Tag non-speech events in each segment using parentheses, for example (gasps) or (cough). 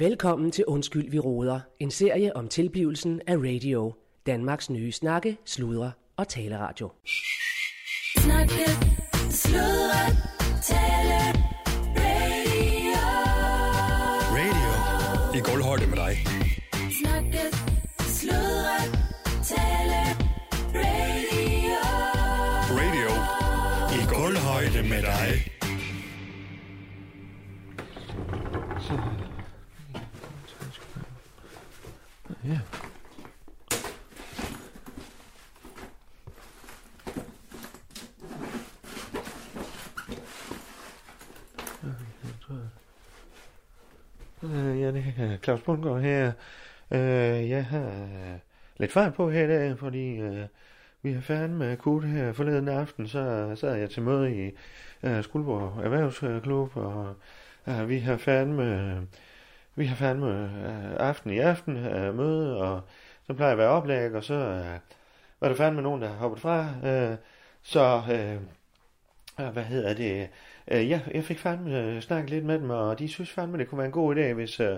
Velkommen til Undskyld, vi råder. En serie om tilblivelsen af radio. Danmarks nye snakke, sludre og taleradio. Snakke, sludre, tale, radio. Radio i gulvhøjde med dig. Øh, ja, det er Claus Bundgaard her. Øh, jeg har lidt fart på her i dag, fordi øh, vi har færdige med akut her forleden aften, så sad jeg til møde i øh, Skuldborg Erhvervsklub, og øh, vi har færdig med, vi har fandme øh, aften i aften øh, møde, og så plejer jeg at være oplæg, og så øh, var der fandme nogen, der har hoppet fra, øh, så øh, øh hvad hedder det, øh, jeg, jeg fik fandme øh, snakket lidt med dem, og de synes fandme, det kunne være en god idé, hvis øh,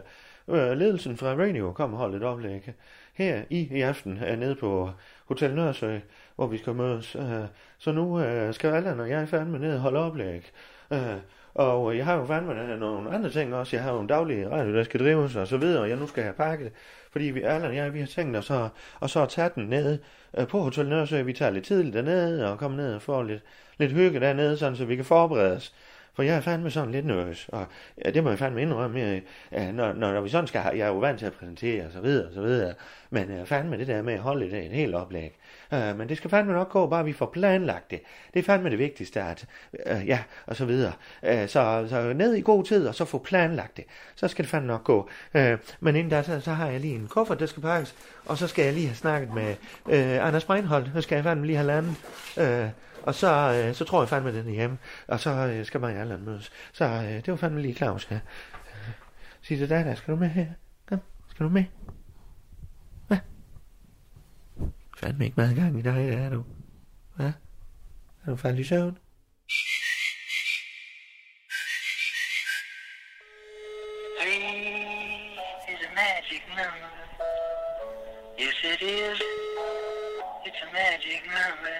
øh ledelsen fra Radio kom og holdt et oplæg her i, i aften øh, nede på Hotel Nørresø, hvor vi skal mødes. Øh, så nu øh, skal Allan og jeg fandme ned og holde oplæg. Øh, og øh, jeg har jo fandme nogle andre ting også. Jeg har jo en daglig radio, der skal drives og så videre, og jeg nu skal have pakket. Fordi vi, Allan og jeg, vi har tænkt os at, og så at tage den ned øh, på Hotel Nørsø. Vi tager lidt tidligt dernede og kommer ned og får lidt, lidt hygge dernede, sådan, så vi kan forberede os. For jeg er fandme sådan lidt nervøs, og ja, det må jeg fandme indrømme, jeg, ja, når, når, når vi sådan skal, jeg er jo vant til at præsentere og så videre og så videre, men uh, fandme det der med at holde et, et helt oplæg. Øh, men det skal fandme nok gå, bare vi får planlagt det. Det er fandme det vigtigste, at, øh, ja, og så videre. Øh, så, så ned i god tid, og så få planlagt det. Så skal det fandme nok gå. Øh, men inden da, så, så har jeg lige en kuffert, der skal pakkes, og så skal jeg lige have snakket med øh, Anders Breinholt. Så skal jeg fandme lige have landet. Øh, og så, øh, så tror jeg fandme, den er hjemme. Og så øh, skal man i Allan mødes. Så øh, det var fandme lige Claus her. Øh, sig det der, der skal du med her? Kom, skal du med? Hvad? Fandme ikke meget gang i dig, er du. Hvad? Er du faldet i søvn? Yes, it is. It's a magic number.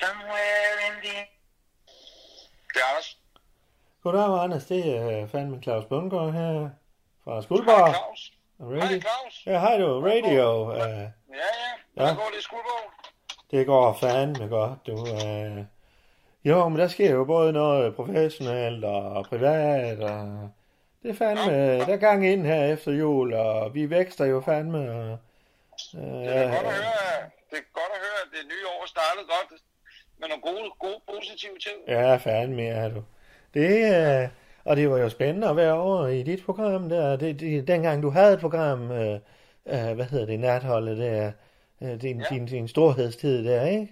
Somewhere in the. Det er Anders. Goddag, Anders. Det er øh, fandme Claus Bundgaard her fra Hej Skuldborg. Claus. Radio. Hej Claus. Ja, hej du. Radio. Uh, Ja, ja. Ja. Hvordan går det i Skuldborg? det går fandme godt, du. Uh, jo, men der sker jo både noget professionelt og privat, og det er fandme, der er gang ind her efter jul, og vi vækster jo fandme, og, uh, Det er godt at høre, det er godt at høre, at det nye år startede godt med nogle gode, gode positive ting. Ja, fandme er du. Det, øh, og det var jo spændende at være over i dit program der. Det, det, dengang du havde et program, øh, øh, hvad hedder det, natholdet der, øh, din, ja. din, din storhedstid der, ikke?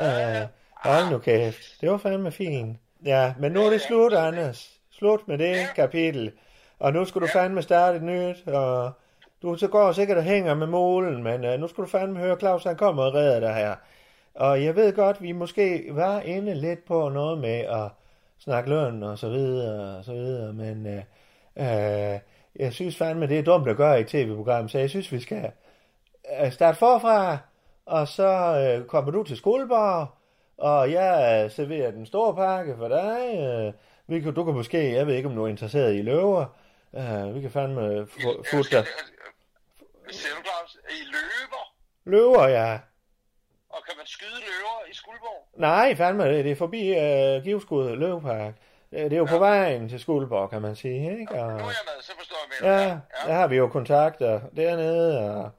Ja, øh, hold nu kæft. Det var fandme fint. Ja, men nu er det slut, Anders. Slut med det kapitel. Og nu skal du fandme starte et nyt, og du så går sikkert og hænger med målen, men øh, nu skal du fandme høre, Claus han kommer og redder dig her. Og jeg ved godt, vi måske var inde lidt på noget med at snakke løn og så videre og så videre, men øh, øh, jeg synes fandme, det er dumt at gøre i tv-program, så jeg synes, vi skal øh, starte forfra, og så øh, kommer du til skolebar, og jeg øh, serverer den store pakke for dig. Øh, vi kan, du kan måske, jeg ved ikke, om du er interesseret i løver, øh, vi kan fandme få dig. Ser du, I løber? Løver, ja. Og kan man skyde løver i Skuldborg? Nej, fandme, det er forbi øh, Givskud Løvepark. Det det er jo på vejen til Skuldborg, kan man sige, ikke? Og, Nu er jeg med, så forstår jeg mere. ja, der har vi jo kontakter dernede, og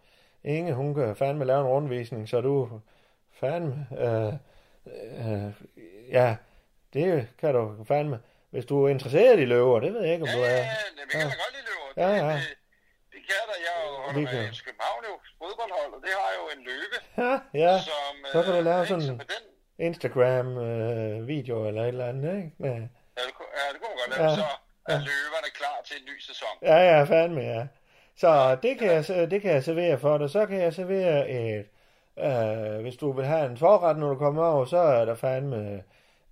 Inge, hun kan fandme lave en rundvisning, så du fandme, øh, øh, ja, det kan du fandme, hvis du er interesseret i løver, det ved jeg ikke, om Ja, du ja, er. ja, men jeg kan da godt lide løver. Ja, ja. Det kan da. Jeg holder med kan- FC København jo, fodboldhold, og det har jo en løve, (laughs) Ja, ja, som... så kan du øh, lave sådan så en den, Instagram-video eller et eller andet, ikke? Med, ja, det, kunne- ja, det kunne man godt lave. Ja, Så er løverne klar til en ny sæson. Ja, ja, fandme, ja. Så det kan, jeg, det kan jeg servere for dig. Så kan jeg servere et... Øh, hvis du vil have en forret, når du kommer over, så er der fandme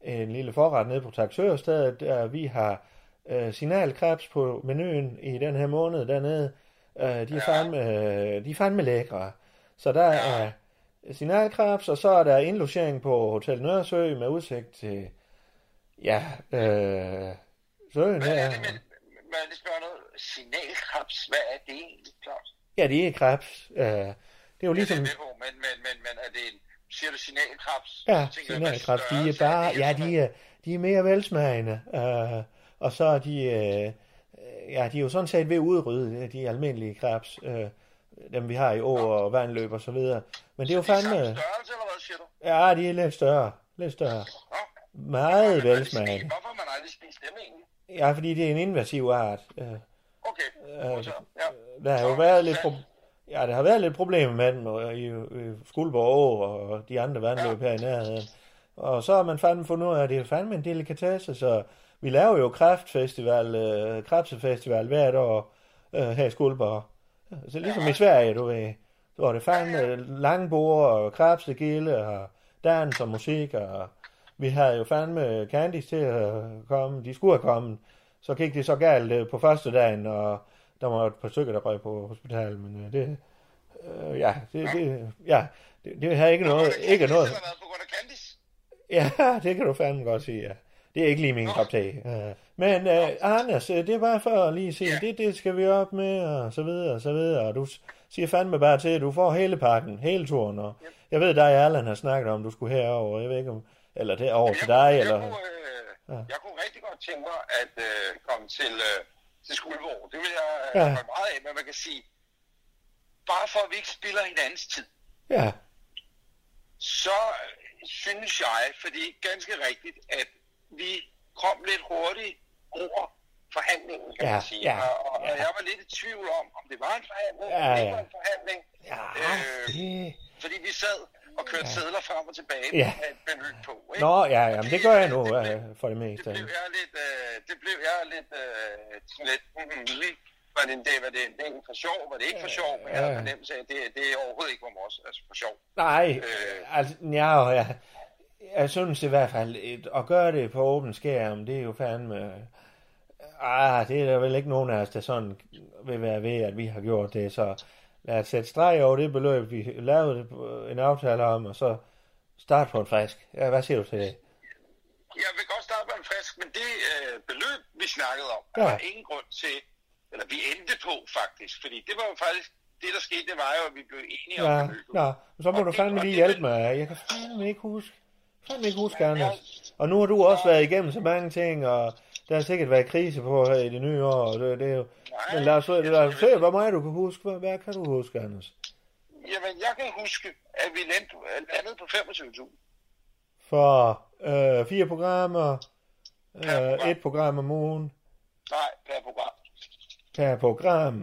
en lille forret nede på taksørstedet. Der vi har øh, signalkrebs på menuen i den her måned dernede. Øh, de, er fandme, øh, de er fandme lækre. Så der er signalkrebs, og så er der indlogering på Hotel Nørresø med udsigt til, ja, øh, søen er her. må jeg lige spørge noget? Signalkrebs, hvad er det egentlig, Claus? Ja, det er krebs. Øh, det er jo Det er ligesom... på, men, men, men, men er det en, siger du signalkrebs? Ja, signalkrebs, de er bare, ja, de er, de er mere velsmagende, øh, og så er de, øh, ja, de er jo sådan set ved at udrydde øh, de almindelige krebs, øh, dem vi har i å og vandløb og så videre. Men det er jo De er samme fandme, størrelse, eller hvad siger du? ja, de er lidt større, lidt større, Nå, meget velsmagende. Hvorfor man aldrig spist dem egentlig? Ja, fordi det er en invasiv art. Øh, Okay, Øh, ja. der har jo Så, været lidt, pro- ja, der har været lidt problemer med dem og i, i Skuldborg Å og de andre vandløb her i nærheden. Og så har man fandme fundet ud af, at det er fandme en delikatesse, så vi laver jo kræftfestival, øh, krebsefestival hvert år øh, her i Skuldborg. Så ligesom i Sverige, du ved, hvor det fandme lange bord og krebsegilde og dans og musik, og vi havde jo fandme Candice til at komme, de skulle have kommet. Så gik det så galt øh, på første dagen, og der var et par stykker, der røg på hospitalet, men øh, det, øh, ja, det, det, ja, det, det har ikke noget, ikke noget? Ja, (laughs) det kan du fandme godt sige, ja. Det er ikke lige min kop te. Ja. Men uh, Anders, øh, det er bare for at lige sige, Ja. det, det skal vi op med, og så videre, og så videre. Og du siger fandme bare til, at du får hele pakken, hele turen. Og jeg ved, dig Erland har snakket om, du skulle herover. Jeg ved ikke om, eller det er over til dig, jeg, eller... kunne, øh, jeg kunne rigtig godt tænke mig at øh, komme til, øh, til Skuldborg. Det vil jeg øh, Ja. ja. meget af, men man kan sige, bare for at vi ikke spiller hinandens tid, Ja, så øh, synes jeg, fordi ganske rigtigt, at vi kom lidt hurtigt over forhandlingen, kan Ja, man sige. ja, og, og, ja. jeg var lidt i tvivl om, om det var en forhandling, Ja, det ja. var en forhandling. ja, Øh, det... Fordi vi sad og kørte ja. sædler frem og tilbage Ja. med et beløb på. Ikke? Nå, ja, ja, men det gør jeg nu det blev- for det det meste. blev jeg lidt, øh, det blev jeg lidt, øh, lidt, mm, mm, var det en dag, var det en for sjov, var det ikke for sjov, men jeg havde fornemmelse af, at det, det er overhovedet ikke var vores, altså for sjov. Nej, Øh. altså, ja, ja, jeg synes i hvert fald, et, at gøre det på åben skærm, det er jo fandme... Ah, det er der vel ikke nogen af os, der sådan vil være ved, at vi har gjort det, så lad os sætte streg over det beløb, vi lavede på- en aftale om, og så starte på en frisk. Ja, hvad siger du til det? Jeg vil godt starte med en frisk, men det øh, beløb, vi snakkede om, Ja. ja. var ingen grund til, eller vi endte på faktisk, fordi det var jo faktisk, det der skete, det var jo, at vi blev enige Ja, om beløbet. nå, så må Og du det- fandme lige hjælpe mig. Jeg kan fandme ikke huske. Fandme ikke huske, Anders. Og nu har du også været igennem så mange ting, og der har sikkert været krise på her i det nye år, og det, det er jo... Men lad os, lad os se, hvor meget du kan huske. Hvad, hvad kan du huske, Anders? Jamen, jeg kan huske, at vi landede, på 25.000. For øh, fire programmer, øh, program. et program om ugen, Nej, per program. per program.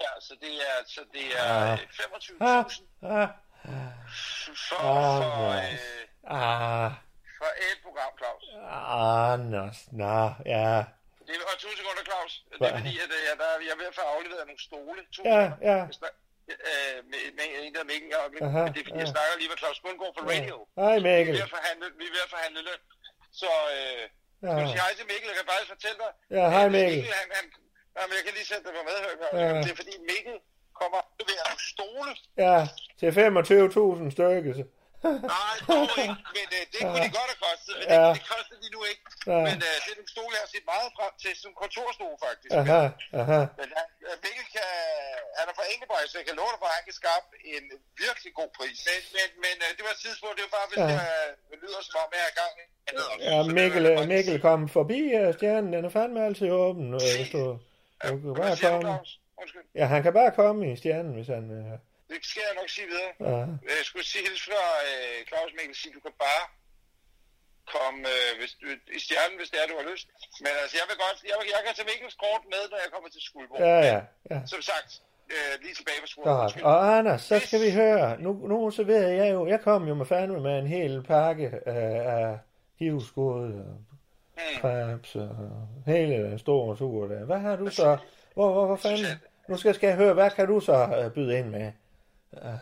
Ja, så det er, så det er Ah. øh, Ah, 25.000 ah, for, Ah, for, øh, ah, for et program, Claus. Anders, nå, ja. Det er, og to sekunder, Claus. Det er fordi, at øh, jeg, der, jeg er ved at få afleveret nogle stole. To Ja, ja. Jeg øh, med, med en der Mikkel, og, med, Aha, men det er fordi, jeg ja. snakker lige med Claus Bundgaard fra radio. Hej Vi er, Mikkel. ved at forhandle, vi er ved at forhandle løn. Så øh, Ja. skal du sige hej til Mikkel? Jeg kan faktisk fortælle dig. Ja, hej, hvis Mikkel. han, han, jamen, jeg kan lige sætte dig på medhør. Ja. Ja. Det er fordi Mikkel kommer og leverer nogle stole. Ja, til 25.000 stykker. Nej, (laughs) dog ikke. Men øh, det kunne de godt have kostet. Men Ja. det, det koster de nu ikke. Ja. Men øh, det er nogle stole, jeg har set meget frem til. Som kontorstol, faktisk. Aha, aha. Men han, øh, Mikkel kan, han er fra Ingeborg, så jeg kan love dig for, at han kan skabe en virkelig god pris. Men, men, men øh, det var et tidspunkt, det var bare, hvis Ja. ja. jeg lyder som om, jeg er i gang. Ja, det Mikkel, jeg øh, faktisk Mikkel kom forbi uh, stjernen. Den er fandme altid åben. øh, Hvis du, du kan bare komme. Ja, han kan bare komme i stjernen, hvis han... Uh, Det skal jeg nok sige videre. ja. Jeg skulle sige hilse fra øh, Claus Mikkel, sige, du kan bare komme øh, hvis du, i stjernen, hvis det er, du har lyst. Men altså, jeg vil godt, jeg, jeg kan tage Mikkels kort med, når jeg kommer til Skuldborg. ja, ja, ja. Som sagt, øh, lige tilbage på Skuldborg. Godt. Og Anders, så skal vi høre. Nu, nu så ved jeg jo, jeg kom jo med fandme med en hel pakke uh, af hivskud og Hmm. krebs og hele den store tur der. Hvad har du så? Hvor, hvor, hvor fanden? Nu skal, skal jeg høre, hvad kan du så uh, byde ind med? Uh,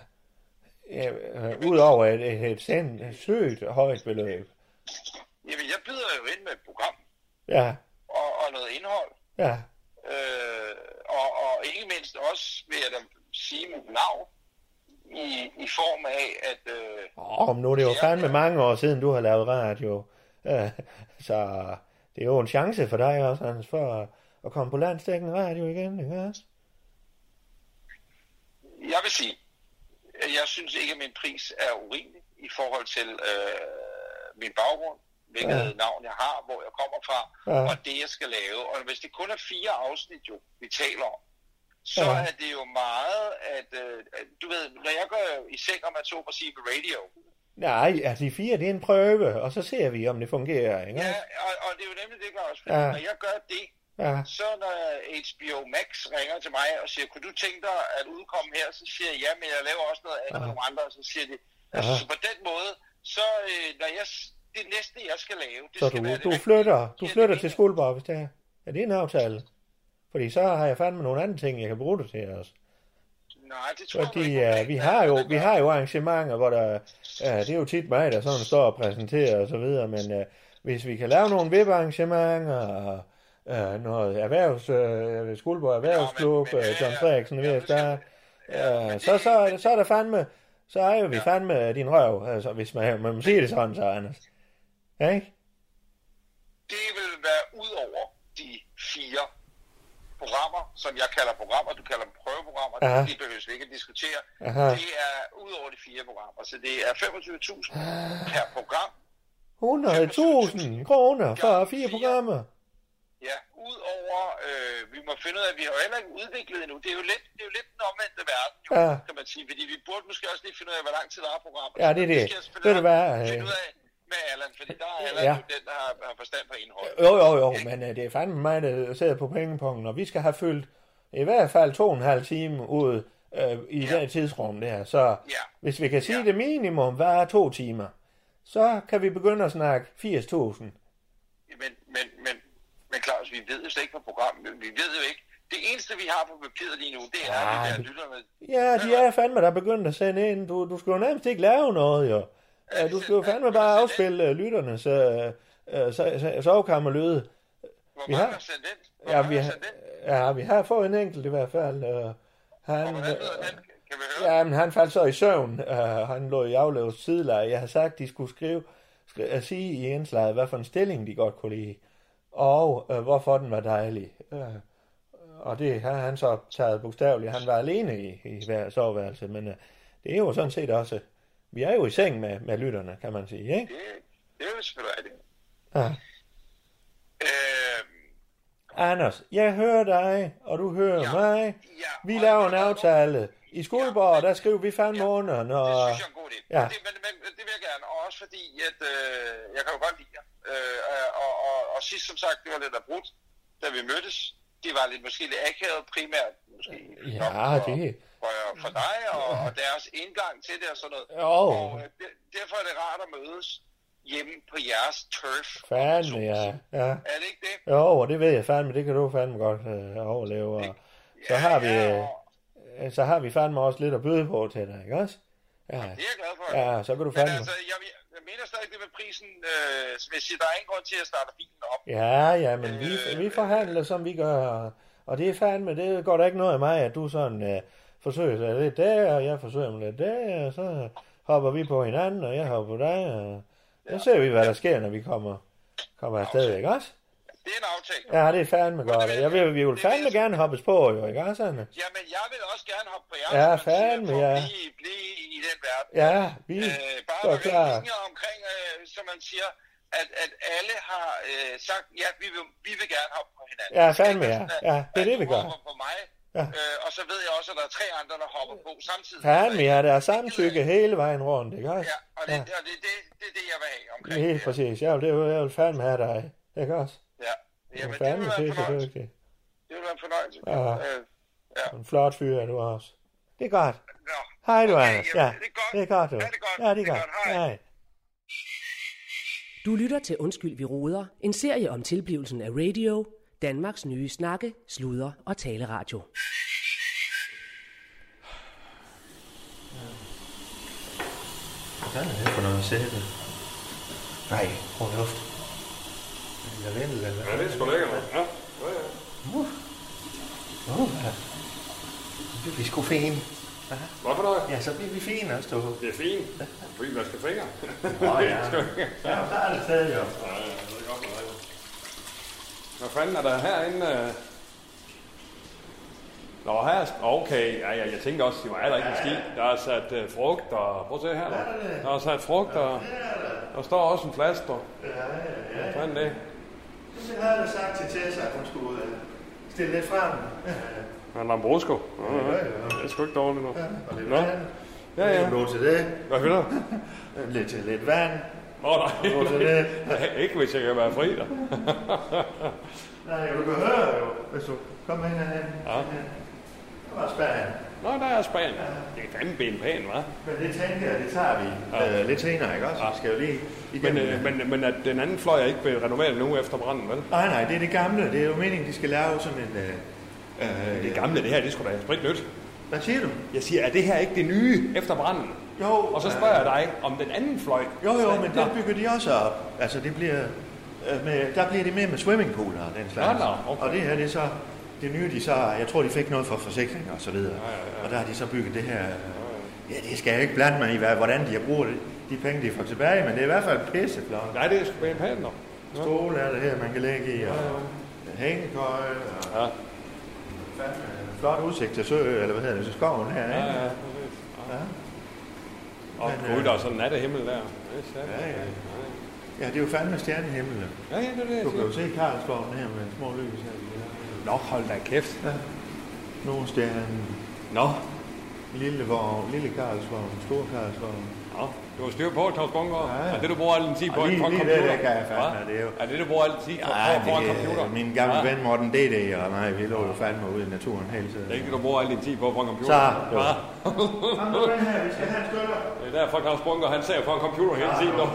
ja, uh, Udover et, et, et, sind, et søgt højt beløb. Jamen, jeg byder jo ind med et program Ja, og, og noget indhold. Ja, Øh, og, og ikke mindst også, vil jeg da sige mit navn, i, i form af, at... Øh, Åh, men nu er det jo fandme mange år siden, du har lavet radio. Øh, så det er jo en chance for dig også, Hans, for at, at komme på landstækkende radio igen, ikke også? jeg vil sige, jeg synes ikke, at min pris er urimelig i forhold til øh, min baggrund, hvilket Ja. navn jeg har, hvor jeg kommer fra, Ja. og det, jeg skal lave. Og hvis det kun er fire afsnit, jo, vi taler om, så Ja. er det jo meget, at, øh, du ved, når jeg går i seng, om på radio, Nej, altså de fire, det er en prøve, og så ser vi, om det fungerer, ikke ja, også? og, og det er jo nemlig det, Claus, fordi Ja. ja. når jeg gør det, Ja, så når HBO Max ringer til mig og siger, kunne du tænke dig at udkomme her, så siger jeg, ja, men jeg laver også noget andet med nogle andre, og så siger de, altså, Aha. så på den måde, så øh, når jeg, det næste, jeg skal lave, det så skal du, være det du rigtige. flytter, du flytter det til. Skuldborg, hvis det er. Er det en aftale? Fordi så har jeg fandme nogle andre ting, jeg kan bruge det til også. Nej, det tror jeg Fordi ikke. uh, vi har jo vi har jo arrangementer, hvor der, uh, det er jo tit mig, der sådan står og præsenterer og så videre, men uh, hvis vi kan lave nogle VIP-arrangementer, og uh, noget erhvervs, uh, Skuldborg Erhvervsklub, men- men- uh, John ja, Frederiksen er ved ja, at starte, ja, men det- så, så, så er der fandme, så er jo vi fandme din røv, altså hvis man, man må sige det sådan, så Anders. Ja, ikke? Det vil være ud over de fire programmer, som jeg kalder programmer, du kalder dem prøveprogrammer, Aha. det behøves vi ikke at diskutere. Aha. Det er ud over de fire programmer, så det er 25.000 per program. 100.000 kroner for fire programmer. Ja, udover, øh, vi må finde ud af, at vi har jo heller ikke udviklet endnu. Det er jo lidt, det er jo lidt den omvendte verden, jo, Ja. kan man sige. Fordi vi burde måske også lige finde ud af, hvor lang tid der er programmet. Ja, det er det. skal jeg selvfølgelig Ved du hvad, nok øh, Finde ud af med Allan, fordi der er Allan Ja. jo den, der har, har forstand på indhold. Jo, jo, jo, men uh, det er fandme mig, der sidder på pengepunkten, og vi skal have fyldt i hvert fald to og en halv time ud uh, i ja. det tidsrum der. Så Ja. hvis vi kan sige Ja. det minimum, hvad er to timer, så kan vi begynde at snakke 80.000. Men, men, men, men Claus, vi ved jo slet ikke på programmet. Vi ved jo ikke. Det eneste, vi har på papiret lige nu, det er, Ej. at vi der lytterne. Ja, de er fandme der begyndt at sende ind. Du, du skal jo nærmest ikke lave noget, jo. Ja, Uh, du skal jo fandme bare afspille uh, lytternes uh, uh, so- so- sovkammerlyde. Hvor Vi har- sendt ind? Hvor Ja, vi har ja, vi har fået en enkelt i hvert fald. Uh, han, den? Kan vi høre? Ja, men han faldt så i søvn. Uh, han lå i aflevets sideleje. Jeg har sagt, de skulle skrive, skri- at sige i indslaget, hvad for en stilling de godt kunne lide. Og uh, hvorfor den var dejlig. Uh, og det har han så taget bogstaveligt. Han var alene i, i hver soveværelse. Men uh, det er jo sådan set også... Vi er jo i seng med, med lytterne, kan man sige. Ikke? Det, det er jo selvfølgelig rigtigt. Ja. Øh, Anders, jeg hører dig, og du hører Ja. mig. ja, Vi og- laver en og- aftale. I Skuldborg, der skriver vi fandme under, når... Det synes jeg er en god idé. Ja. Ja. Det, men, men, det vil jeg gerne. Og også fordi, at øh, jeg kan jo godt lide jer. Øh, og, og, og sidst som sagt, det var lidt abrupt, da vi mødtes. Det var lidt, måske lidt akavet primært. Måske Ja, for, det- For, for dig og, og deres indgang til det og sådan noget. Jo. Og øh, det, derfor er det rart at mødes hjemme på jeres turf. må ja. ja. Er det ikke det? Jo, og det ved jeg fandme, det kan du fandme godt øh, overleve. Og så har vi, Ja, øh, og så har vi fandme også lidt at byde på til dig, ikke også? Ja, det er jeg glad for. ja så kan du Men fandme... altså, jeg, jeg mener stadig det med prisen, øh, vil jeg sige, der er ingen grund til at starte bilen op. Ja, ja, men vi, Øh, vi forhandler, som vi gør, og- det er fandme, det går da ikke noget af mig, at du sådan øh, forsøger sig lidt der, og jeg forsøger mig lidt der, og så hopper vi på hinanden, og jeg hopper på dig, og så ser vi, hvad der sker, når vi kommer, kommer afsted, ikke også? Det er en aftale. Ja, det er fandme godt, og jeg vil, vi vil fandme gerne hoppes på, jo, ikke også, Anne? Jamen, jeg vil også gerne hoppe på jer, Ja, fandme, ja. blive, blive i den verden. Ja, vi Øh, bare klar. omkring, øh, som man siger, at, at alle har øh, sagt, ja, vi vil, vi vil gerne hoppe på hinanden. Ja, Det fandme, ja. sådan, at- Ja, det er det, vi gør. på mig, Ja. øh, og så ved jeg også, at der er tre andre, der hopper på samtidig. Fandme, ja, der er samtykke hele vejen rundt, ikke også? Ja, og det, Ja. og det, det, det er det, jeg vil have omkring Helt det præcis. Jeg vil, det vil, jeg vil fandme have dig, ikke også? Ja, Du er Jamen, det vil være en fornøjelse. Det vil være en fornøjelse. Ja. Øh, ja. En flot fyr er du også. Det er godt. Nå. Hej du, Okay, Anders. jamen, Ja, det er godt. det er godt, du. Ja, det er godt. Ja, det er Det er godt. godt. Hej. Hej. Du lytter til Undskyld, vi råder. En serie om tilblivelsen af radio. Danmarks nye snakke, sludre og taleradio. Hvad er det for noget sæbe? Nej, prøv luft. Lavendel eller Ja, det er sgu lækkert. Ja. Åh, oh, ja. Det bliver sgu fine. Hvorfor noget? Ja, så bliver vi fine også, du. Det er fint. Fordi man skal fingre. Oh, ja. (laughs) Ja, der er det stadig, jo. Hvad fanden er der herinde? øh? Nå, her er... Okay, ja, ja, jeg tænker også, det var er der ikke en ski. Der er sat uh, frugt og... Prøv at se her. Der, er sat frugt og... Der står også en flaske, der. Ja, ja, ja. Hvad fanden det? Jeg havde da sagt til Tessa, at hun skulle øh, stille lidt frem. Er en Lambrusco? Ja, Ja, ja. ja. Det er sgu ikke dårligt nu. Ja, og lidt Nå. vand. Ja, ja. Lidt til det. Hvad du? (laughs) Lidt til lidt vand. Åh, oh, nej. Noget til det. Nej, (laughs) Ikke hvis jeg kan være fri, da. (laughs) Nej, du kan høre jo, hvis du kommer ind herhen. Ja. Det var spændende. Nå, der er Spanien. Det er fandme ben pæn, hva'? Men det tænker jeg, det tager vi Ja. øh, lidt senere, ikke også? Ja. Vi skal jo lige Men, igennem øh, men, men at den anden fløj er ikke blevet renoveret nu efter branden, vel? Nej, nej, det er det gamle. Det er jo meningen, de skal lave sådan en... Øh, øh, Det gamle, det her, det skulle da sprit nyt. Hvad siger du? Jeg siger, er det her ikke det nye efter branden? Jo, Og så spørger jeg dig, om den anden fløj... Jo, jo, men det bygger de også op. Altså, det bliver... Øh, med, der bliver det mere med swimmingpooler og den slags. Nå, nå, okay. Og det her, det er så... Det nye, de så... Jeg tror, de fik noget for forsikring og så videre. Ja, ja, ja. Og der har de så bygget det her... Ja, det skal jeg ikke blande mig i, hvad- hvordan de har brugt de penge, de får tilbage, men det er i hvert fald pisseflot. Nej, det er sgu pænt pænt, nå. Stol er det her, man kan lægge i, og hængekøj, og Ja, fandme flot udsigt til sø, eller hvad hedder det, til skoven her, ja, ikke? ja. Ja. Og Men, gud, øh, der er sådan en nattehimmel der. Det er. Ja, ja. Ja, det er jo fandme stjernehimmel. Ja, ja, det er det, Du kan jo se Karlsborgen her med små lys her. Nå, hold da kæft. Nordstjernen, Nå, lille vogn, lille Karlsborg, stor Karlsborg. Nå, du har styr på, Claus Bungård. Ja, ja. Er det, du bruger al din tid på, lige- på en lige det, computer? det kan jeg fandme, det er jo- Er det, du bruger al din tid på, Ja, på, på en computer? er min gamle Ja. ven Morten D.D. og mig, vi lå jo fandme ude i naturen hele tiden. Det er ikke det, du bruger al din tid på, på en computer. Så, jo. Hva? Kom nu her, vi skal have en skøller. Det er derfor, Claus Bunker, han ser på en computer hele tiden nu.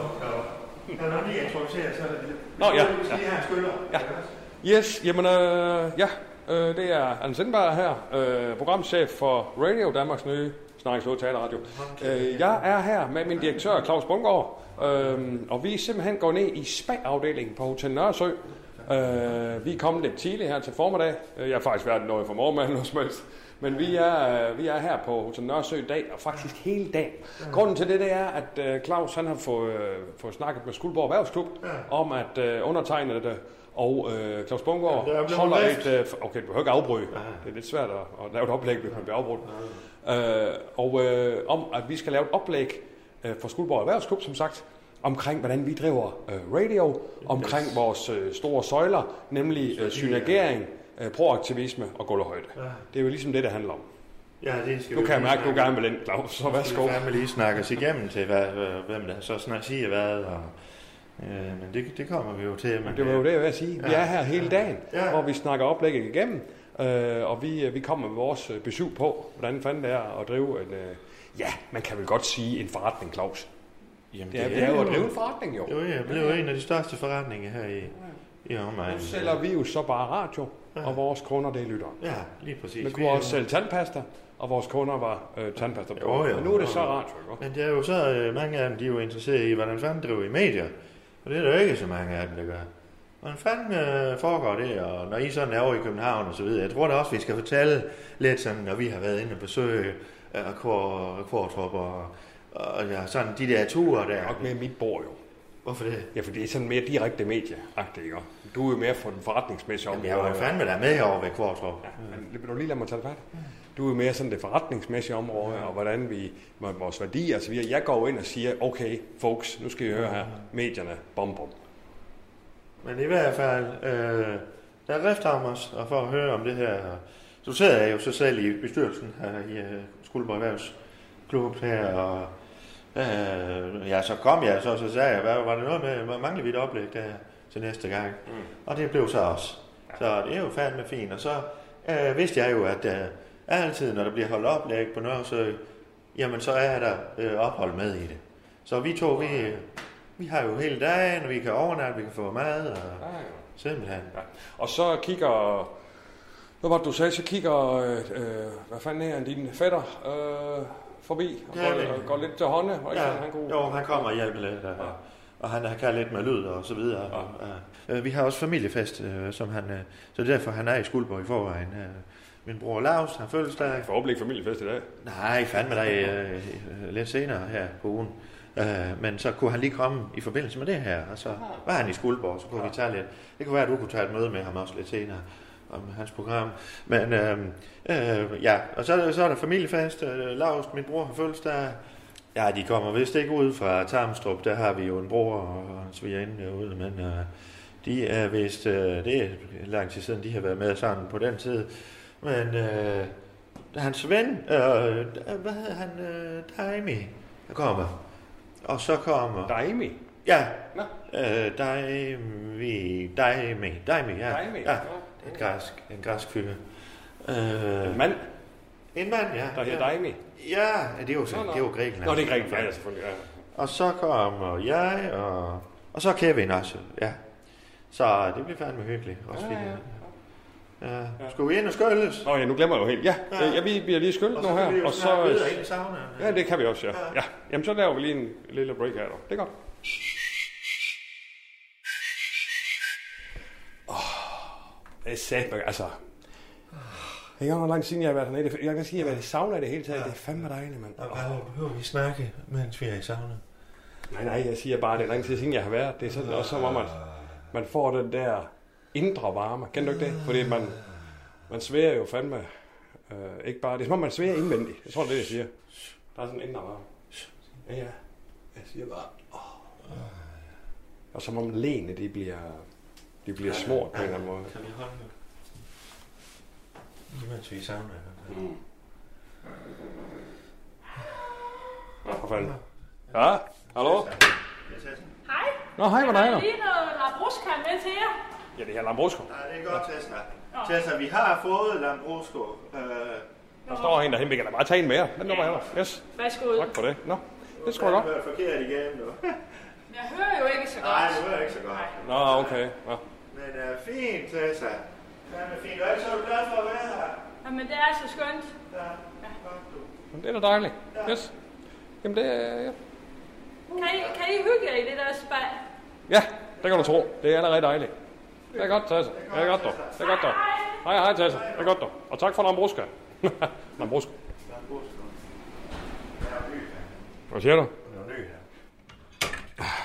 Kan du lige introducere, så er det lidt. Nå, ja, Vi skal lige have en skøller. Ja. Yes, jamen øh, ja, øh, det er Anders Sindberg her, øh, programchef for Radio, Danmarks nye Snakkes Taleradio. Øh, jeg er her med min direktør Claus Bungård, øh, og vi simpelthen går ned i spa-afdelingen på Hotel Nørresø. Øh, vi er kommet lidt tidligt her til formiddag. Øh, jeg har faktisk været noget for morgenmanden (laughs) hos mig. Men vi er, øh, vi er her på Hotel Nørresø i dag, og faktisk hele dagen. Grunden til det, det er, at øh, Claus han har fået, øh, fået snakket med Skuldborg Erhvervsklub om, at øh, undertegnede og øh, Claus Bungård Ja, er holder et... Øh, okay, du behøver ikke afbryde. Det er lidt svært at, at lave et oplæg, hvis man bliver afbrudt. Øh, og øh, om, at vi skal lave et oplæg øh, for Skuldborg Erhvervsklub, som sagt, omkring, hvordan vi driver øh, radio, omkring vores øh, store søjler, nemlig øh, synergering, øh, proaktivisme og gulvhøjde. Det er jo ligesom det, det handler om. Ja, det skal Nu vi kan jeg mærke, at du gerne vil ind, Claus, så værsgo. Vi fandme lige snakke os igennem til, hvad, hvad- hvem der så snart siger hvad. Og, øh, men det, det kommer vi jo til. Men, Det var jo det, jeg vil sige. Vi Ja. er her hele dagen, Ja. hvor vi snakker oplægget igennem, øh, og vi, vi kommer med vores øh, besøg på, hvordan fanden det er at drive en, øh, ja, man kan vel godt sige en forretning, Claus. Jamen, Det er, det er jo at drive en forretning, jo. Jo, ja, det blev jo en af de største forretninger her i, i omegnen. Nu sælger vi jo så bare radio, og vores kunder, det er lyttere. Ja, lige præcis. Vi Vi kunne er også jo- sælge tandpasta, og vores kunder var øh, tandpasta. Jo, jo. Men nu er det så radio, ikke? Men det er jo så, øh, mange af dem, de er jo interesseret i, hvordan fanden driver i medier. Og det er der ikke så mange af dem, der gør. Hvordan fanden øh, foregår det, og når I sådan er over i København og så videre. Jeg tror da også, vi skal fortælle lidt sådan, når vi har været inde og besøge øh, Kvartrup og, og ja, sådan de der ture der. Nok mere mit bord, jo. Hvorfor det? Ja, for det er sådan mere direkte medieagtigt, ikke? Du er jo mere for den forretningsmæssige Jamen, jeg var jo fandme der med herovre ved Kvartrup. Ja, men vil du lige lade mig tage det fat? Du er mere sådan det forretningsmæssige område, og hvordan vi, med vores værdier og så videre. Jeg går ind og siger, okay, folks, nu skal I høre her, medierne, bom, bom. Men i hvert fald, øh, der er Rifthammers, og for at høre om det her, så sidder jeg jo så selv i bestyrelsen her i øh, Skuldborg Erhvervsklub her, og øh, ja, så kom jeg, så, så sagde jeg, hvad var det noget med, hvad mangler vi et oplæg der til næste gang? Mm. Og det blev så også. Så det er jo fandme fint, og så øh, vidste jeg jo, at øh, altid, når der bliver holdt oplæg på Nørresø, jamen så er der øh, ophold med i det. Så vi to, vi, vi har jo hele dagen, og vi kan overnatte, vi kan få mad, og simpelthen. Ja. Og så kigger, hvad var det, du sagde, så kigger, øh, øh, hvad fanden er din fætter øh, forbi, og Ja, går, og går lidt til hånde, og Ja, han kunne... jo, han kommer og hjælper lidt. Og, og han kan lidt med lyd og så videre. Ja. Øh, vi har også familiefest, øh, som han, øh, så derfor han er i Skuldborg i forvejen. Øh, min bror Lars har fødselsdag. Forhåbentlig familiefest i dag. Nej, fandme dig øh, øh, lidt senere her på ugen. Øh, men så kunne han lige komme i forbindelse med det her, og så var han i Skuldborg, så kunne vi tage lidt. Det kunne være, at du kunne tage et møde med ham også lidt senere om hans program. Men øh, øh, ja, og så, er der- så er der familiefest. Øh, Lars, min bror, har fødselsdag. Ja, de kommer vist ikke ud fra Tarmstrup. Der har vi jo en bror og en svigerinde derude, men øh, de er vist, øh, det er lang tid siden, de har været med sammen på den tid. Men øh, hans ven, øh, hvad hedder han, øh, Daimi, der kommer. Og så kommer... Daimi. Ja, Nå. øh, Daimi, Daimi, Daimi, ja. Daimi, ja. ja. Det er en græsk, en græsk fyr. Øh, En mand, en mand, ja. der hedder ja. Daimi. Ja, det er jo, så, Nå, nå. det er jo Grækenland. Nå, det er Grækenland, ja, selvfølgelig. Ja. Og så kommer jeg, og, og så Kevin også, ja. Så det bliver fandme hyggeligt. Også Ja, fordi, ja. ja. Skal vi ind og skølles? Nå ja, nu glemmer jeg jo helt. Ja, Ja. ja. ja vi bliver lige skyldt nu vi her. jo Og så, videre ind i saunaen. ja, det kan vi også, ja. Ja. ja. Jamen, så laver vi lige en lille break her. dog. Det er godt. Åh, det er sat, altså. Det er ikke lang siden, jeg har været hernede. Jeg kan sige, at jeg har været i sauna i det hele taget. Det er fandme dejligt, mand. Og hvad behøver vi snakke, mens vi er i sauna? Nej, nej, jeg siger bare, at det er lang tid siden, jeg har været. Det er sådan også som om, at man får den der indre varme. Kender du ikke det? Fordi man, man sværer jo fandme. Øh, ikke bare, det er som om, man sværer indvendigt. Jeg tror, det er det, jeg siger. Der er sådan en indre varme. Ja, ja. Jeg siger bare, åh. Og som om lene, de bliver, de bliver smurt på en eller anden måde. Kan vi holde det? Mens vi er i sauna. Nå, for fanden. Ja, hallo? Hej. Nå, hej, hvordan er Jeg der? har lige noget labruska med til jer. Ja, det er Lambrusco. Nej, det er godt, Tessa. Tessa, vi har fået Lambrusco. Øh, Der står en derhen, vi kan da bare tage en mere. Den nummer her. Yes, Værsgo. tak for det. Nå, det jeg godt. Det er forkert igen, du. (laughs) Jeg hører jo ikke så godt. Nej, det var ikke så godt. Nå, okay. Nå. Men uh, fint, Tessa. Det er fint. Og ellers er du glad for at være her. Jamen, det er så skønt. Ja, godt du. Det er da dejligt. Yes. Jamen det er... Ja. Kan I, kan I hygge jer i det der spa? ja, det kan du tro. Det er allerede dejligt. Det er godt, Tessa. Det er godt, dog. Det er godt, dog. Hej, hej, Tessa. Det er godt, dog. Og tak for Lambrusca. Lambrusca. (laughs) Hvad siger du?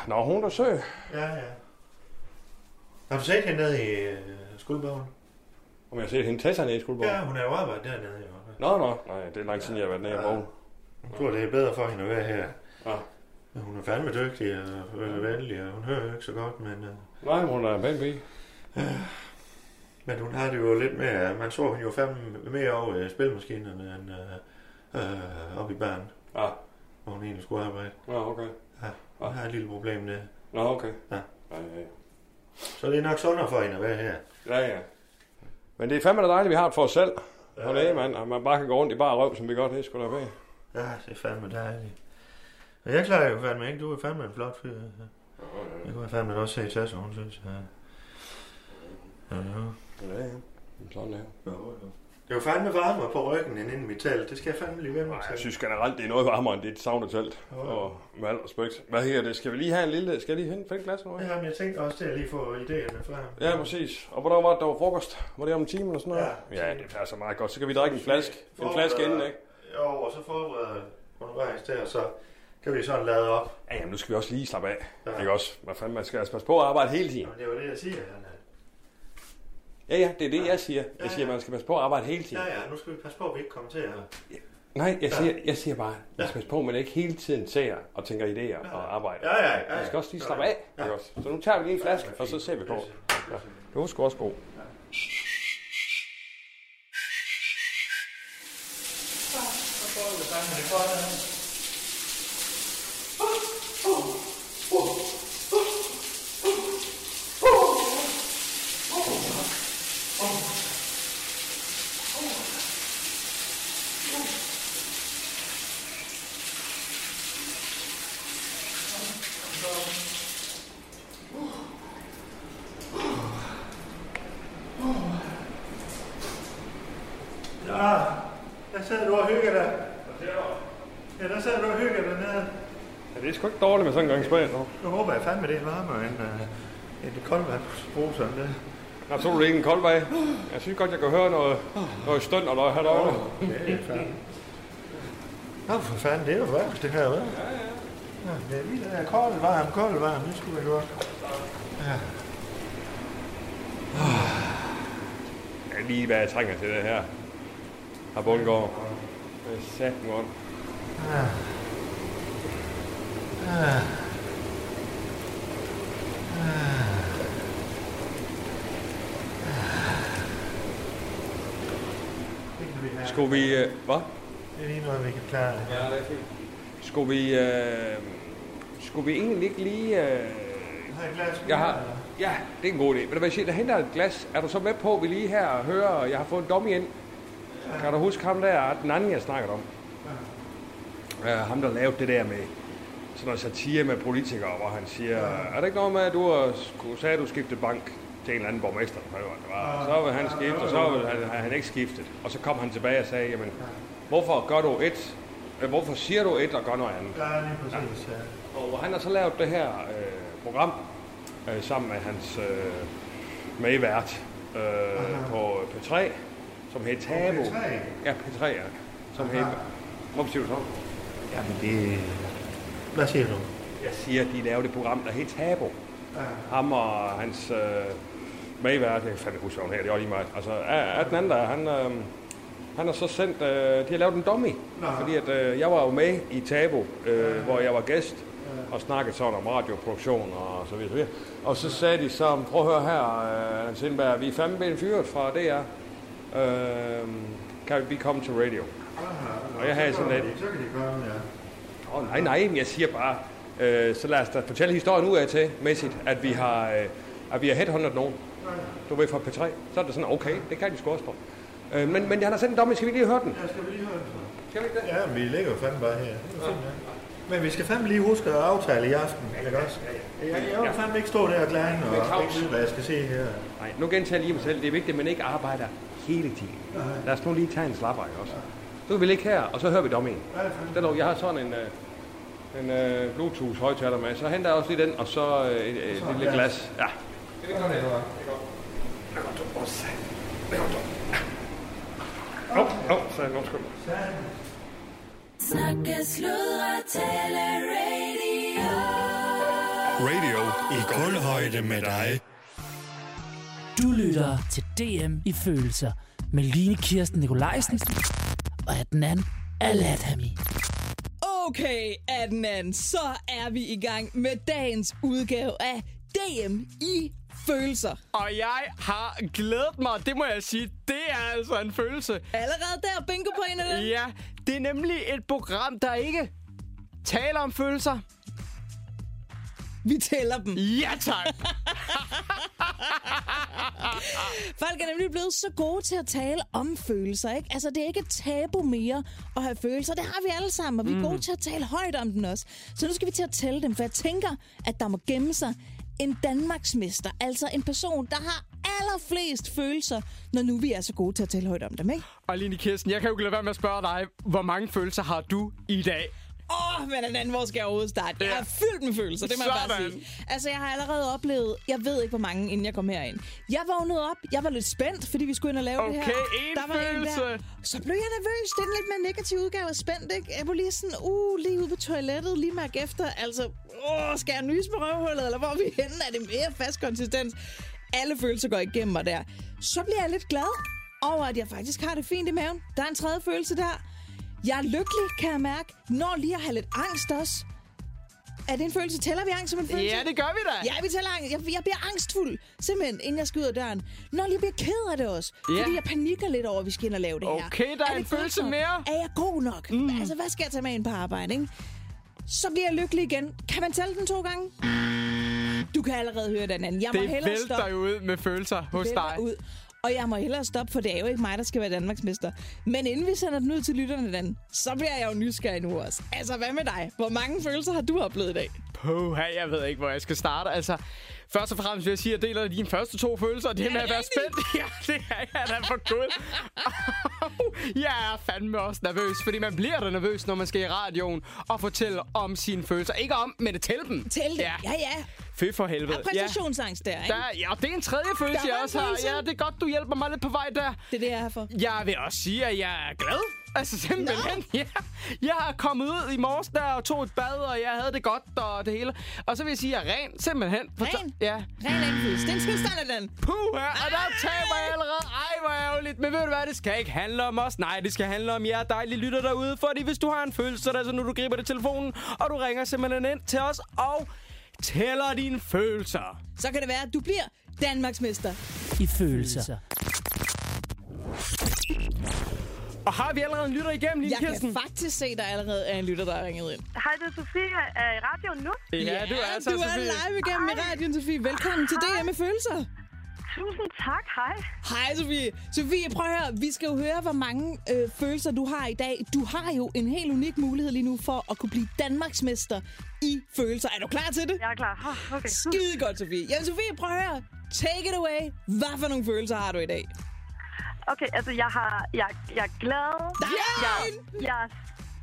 Nå, hun er søg. Ja, ja. Har du set hende nede i uh, skuldbogen? Om jeg har set hende Tessa nede i skuldborg. Ja, hun er jo arbejdet dernede. Jo. Nå, nå. Nej, det er lang tid, jeg har været nede i bogen. Jeg tror, det er bedre for hende at være her. Ja. Hun er fandme dygtig og øh, venlig, og hun hører jo ikke så godt, men, øh, Nej, hun er en pæn pige. Men hun har det jo lidt mere, man så hende jo fandme mere over i spilmaskinerne end øh, øh, oppe i barn, Ja. hvor hun egentlig skulle arbejde. Nå, okay. Ja, hun har et lille problem der. Nå, okay. Ja. Ja, ja, ja. Så det er nok sundere for hende at være her. Ja, ja. Men det er fandme da dejligt, at vi har det for os selv. Og det er, man, at man bare kan gå rundt i bare røv, som vi godt det skulle da være. Ja, det er fandme dejligt. Og jeg klarer jo fandme ikke, du er fandme en flot fyr. Det kunne jeg fandme også se til, hun synes. Ja. Ja, ja. Ja, ja. Sådan er det. Det er jo fandme varmere på ryggen end inden mit telt. Det skal jeg fandme lige vende mig til. jeg synes generelt, det er noget varmere end dit saunatelt. Og med al respekt. Hvad her det? Skal vi lige have en lille... Skal jeg lige hente et glas nu? Ja, men jeg tænkte også til at lige få idéerne frem. Ja, præcis. Og hvornår var det, der var frokost? Var det om en time eller sådan noget? Ja. Ja, det passer meget godt. Så kan vi drikke en flaske. En flaske inden, ikke? Jo, og så forbereder undervejs der, så kan vi sådan lade op. Ja, jamen, nu skal vi også lige slappe af. Ja. Ikke også? Hvad fanden, man skal altså passe på at arbejde hele tiden. Jamen, det var det, jeg siger, Anna. Ja, ja, det er det, jeg siger. Jeg siger, at man skal passe på at arbejde hele tiden. Ja, ja, nu skal vi passe på, at vi ikke kommer til at... Nej, jeg siger, jeg siger bare, man skal passe på, at man ikke hele tiden ser og tænker idéer og arbejder. Ja, ja, ja. Man skal også lige slappe af. Også? Så nu tager vi lige en flaske, og så ser vi på. Ja. Det var sgu også god. Ja, der sidder du og hygger dig. Ja, der sidder du og hygger dig nede. Ja, det er sgu ikke dårligt med sådan en gang spand. Nu. Håber jeg fandme, det er varmere end, uh, det kolde vand sådan det. Jeg tror du ikke en kold vej. Jeg synes godt, jeg kan høre noget, noget stønd eller her derovre. Det er fandme. Nå, for fanden, det er jo værst, det her, hva'? Ja, ja. Det er lige det der kold varm, kold varm, det skulle være godt. Jeg lige, hvad jeg trænger til det her. Har Bundgaard. Det er sat godt. Skulle vi... Øh, hvad? Det er lige noget, vi kan klare. Ja, det er fint. Skulle vi... Øh, skulle vi egentlig ikke lige... Øh, Har jeg glas? jeg har, ja, det er en god idé. Ved du hvad jeg siger? Der henter et glas. Er du så med på, at vi lige her hører... Jeg har fået en dummy ind. Kan du huske ham der, den anden, jeg snakkede om? Ja. ham, der lavede det der med sådan noget satire med politikere, hvor han siger, er det ikke noget med, at du sagde, at du skiftede bank til en eller anden borgmester? det var? Så vil han skifte, og så vil han, han ikke skiftet. Og så kom han tilbage og sagde, jamen, hvorfor gør du et? øh, Hvorfor siger du et og gør noget andet? Ja, lige præcis, ja. Og han har så lavet det her øh, program øh, sammen med hans øh, medvært øh, på P3, som hedder Tabo. P3? Ja, P3, ja. Som hedder... Hvorfor siger du så? Jamen, det... Hvad siger du? Jeg siger, at de lavede et program, der hedder Tabo. Ham og hans øh, medvært, jeg fandme huske, her, det er også lige meget. Altså, af den anden der, han, øh, han har så sendt, øh, de har lavet en dummy. Fordi at, øh, jeg var jo med i Tabo, øh, hvor jeg var gæst og snakkede sådan om radioproduktion og så videre. Og så sagde de så, prøv at høre her, øh, Sindberg, vi er fandme blevet fyret fra DR. Øh, kan vi komme til radio? Og jeg havde sådan lidt, Så kan de komme, ja. Åh, oh, nej, nej, jeg siger bare, øh, så lad os da fortælle historien ud af til, mæssigt, at vi har, øh, at vi har headhunted nogen. Du ved fra P3. Så er det sådan, okay, det kan de sgu også for. Øh, men, men han har sendt en dom, skal vi lige høre den? Ja, skal vi lige høre den? Skal vi ikke det? Ja, men vi ligger jo fandme bare her. Er ja. Men vi skal fandme lige huske at aftale i aften, ikke også? Jeg, jeg vil fandme ikke stå der og glane og ikke vide, hvad jeg skal se her. Nej, nu gentager jeg lige mig selv. Det er vigtigt, at man ikke arbejder hele tiden. Lad os nu lige tage en slapper, ikke også? Så kan vi ligge her, og så hører vi dommen. Den er, jeg har sådan en, øh, en øh, Bluetooth højtaler med, så henter jeg også lige den, og så øh, et, et, et lille glas. Ja. Åh, oh, oh, så er jeg undskyld. Snakke, sludre, tale, radio. Radio i kulhøjde med dig. Du lytter til DM i følelser med Line Kirsten Nikolajsen og Adnan Aladhami. Okay, Adnan, så er vi i gang med dagens udgave af DM i følelser. Og jeg har glædet mig, det må jeg sige. Det er altså en følelse. Allerede der, bingo på en af dem. Ja, det er nemlig et program, der ikke taler om følelser. Vi tæller dem. Ja, tak. (laughs) Folk er nemlig blevet så gode til at tale om følelser, ikke? Altså, det er ikke et tabu mere at have følelser. Det har vi alle sammen, og vi er gode til at tale højt om den også. Så nu skal vi til at tælle dem, for jeg tænker, at der må gemme sig en Danmarksmester. Altså en person, der har allerflest følelser, når nu vi er så gode til at tale højt om dem, ikke? Og Line Kirsten, jeg kan jo ikke lade være med at spørge dig, hvor mange følelser har du i dag? Åh, oh, men en anden, hvor skal jeg overhovedet starte? Jeg er fyldt med følelser, det må jeg bare Sådan. sige. Altså, jeg har allerede oplevet, jeg ved ikke, hvor mange, inden jeg kom herind. Jeg vågnede op, jeg var lidt spændt, fordi vi skulle ind og lave det her. Okay, en Der var en følelse. der. Så blev jeg nervøs. Det er en lidt mere negativ udgave af spændt, ikke? Jeg var lige sådan, uh, lige ude på toilettet, lige mærke efter. Altså, åh, skal jeg nyse på røvhullet, eller hvor er vi henne? Er det mere fast konsistens? Alle følelser går igennem mig der. Så bliver jeg lidt glad over, at jeg faktisk har det fint i maven. Der er en tredje følelse der. Jeg er lykkelig, kan jeg mærke. Når lige at have lidt angst også. Er det en følelse? Tæller vi angst som en følelse? Ja, det gør vi da. Ja, vi tæller angst. Jeg, jeg bliver angstfuld, simpelthen, inden jeg skal ud af døren. Når jeg bliver ked af det også. Ja. Fordi jeg panikker lidt over, at vi skal ind og lave det her. Okay, der er det en følelse nok? mere. Er jeg god nok? Mm. Altså, hvad skal jeg tage med ind på arbejde, ikke? Så bliver jeg lykkelig igen. Kan man tælle den to gange? Du kan allerede høre den anden. Jeg må Det hellere vælter stoppe. jo ud med følelser hos Vælter dig. Ud. Og jeg må hellere stoppe, for det er jo ikke mig, der skal være Danmarksmester. Men inden vi sender den ud til lytterne, Dan, så bliver jeg jo nysgerrig nu også. Altså, hvad med dig? Hvor mange følelser har du oplevet i dag? Puh, jeg ved ikke, hvor jeg skal starte. Altså, først og fremmest vil jeg sige, at jeg deler dine første to følelser. Det med at være spændt. (laughs) Ja, det er jeg da for gud. Jeg er fandme også nervøs, fordi man bliver da nervøs, når man skal i radioen og fortælle om sine følelser. Ikke om, men at tælle dem. Tæl det. Ja, ja. Fy for helvede. er præstationsangst der, ikke? Der, ja, det er en tredje følelse, Der jeg også har. Ja, det er godt, du hjælper mig lidt på vej der. Det er det, jeg er her for. Jeg vil også sige, at jeg er glad. Altså simpelthen, ja. Jeg er kommet ud i morges der og tog et bad, og jeg havde det godt og det hele. Og så vil jeg sige, at jeg er ren, simpelthen. Ren? Ja. Ren anfølelse. Det er en tilstand af den. Puh, ja, og der taber jeg allerede. Ej, hvor ærgerligt. Men ved du hvad, det skal ikke handle om os. Nej, det skal handle om jer dejlige lytter derude. Fordi hvis du har en følelse, så er det altså nu, du griber det telefonen, og du ringer simpelthen ind til os og tæller dine følelser. Så kan det være, at du bliver Danmarksmester. I følelser. Og har vi allerede en lytter igennem, Line Jeg Kirsten? kan faktisk se, at der allerede er en lytter, der er ringet ind. Hej, det er Sofie. Er i radioen nu? Ja, du er altså, du er Sofie. live igennem i radioen, Sofie. Velkommen til DM med følelser. Tusind tak. Hej. Hej, Sofie. Sofie, prøv at høre. Vi skal jo høre, hvor mange øh, følelser du har i dag. Du har jo en helt unik mulighed lige nu for at kunne blive Danmarksmester i følelser. Er du klar til det? Jeg er klar. Oh, okay. Skide godt, Sofie. Jamen, Sofie, prøv at høre. Take it away. Hvad for nogle følelser har du i dag? Okay, altså, jeg, har, jeg, jeg er glad. Der er jeg, en! jeg er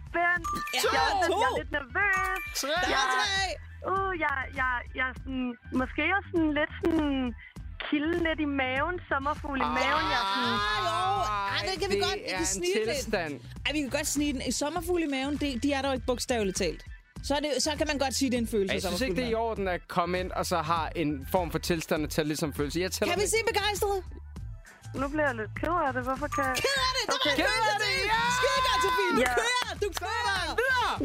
spændt. Ja, jeg, er, to! jeg er lidt nervøs. Tre! Jeg, tre! uh, jeg, jeg, jeg er sådan, måske er sådan lidt sådan kilde lidt i maven, sommerfugl i maven. Jeg sådan, Ah, jo. Ah, det kan vi godt. Vi kan snige lidt. tilstand. Ej, vi kan godt snige den. I sommerfugl i maven, det, de er der jo ikke bogstaveligt talt. Så, det, så kan man godt sige, det er en følelse. Jeg synes ikke, det er i orden at komme ind og så har en form for tilstand at tælle ligesom følelse. Jeg tæller Kan vi det. se begejstret? Nu bliver jeg lidt ked af det. Hvorfor kan jeg... Ked af det! Det var Okay. følelse af det, til! ja! Skide godt, Sofie! Du Ja. kører! Du kører!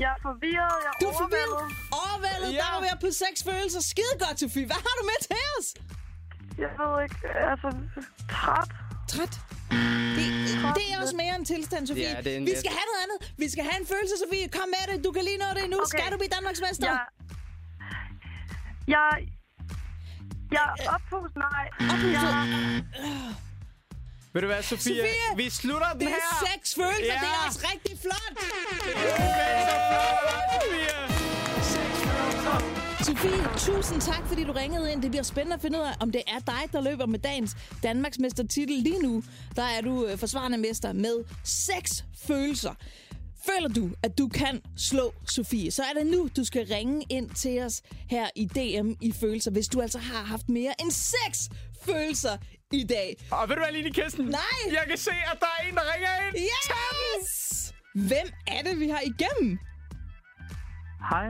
Jeg er forvirret. Jeg er Du er forvirret. overvældet. Ja. Der var oppe på seks følelser. Skide godt, Sofie. Hvad har du med til os? Jeg ved ikke. Altså, træt. Træt. Det, det er også mere en tilstand, Sofie. Ja, en- vi skal have noget andet. Vi skal have en følelse, Sofie. Kom med det. Du kan lige nå det nu. Okay. Skal du blive Danmarksmester? Jeg... Jeg... Jeg er oppust, nej. Oppustet. Jeg, Ved du hvad, Sofie? Sofie, Vi slutter den Det her. er seks følelser. Ja. Det er også rigtig flot. Sofie, tusind tak, fordi du ringede ind. Det bliver spændende at finde ud af, om det er dig, der løber med dagens Danmarksmestertitel. Lige nu, der er du øh, forsvarende mester med seks følelser. Føler du, at du kan slå Sofie, så er det nu, du skal ringe ind til os her i DM i Følelser, hvis du altså har haft mere end seks følelser i dag. Og ved du hvad, Line Kirsten? Nej. Jeg kan se, at der er en, der ringer ind. Yes! Hvem er det, vi har igennem? hej.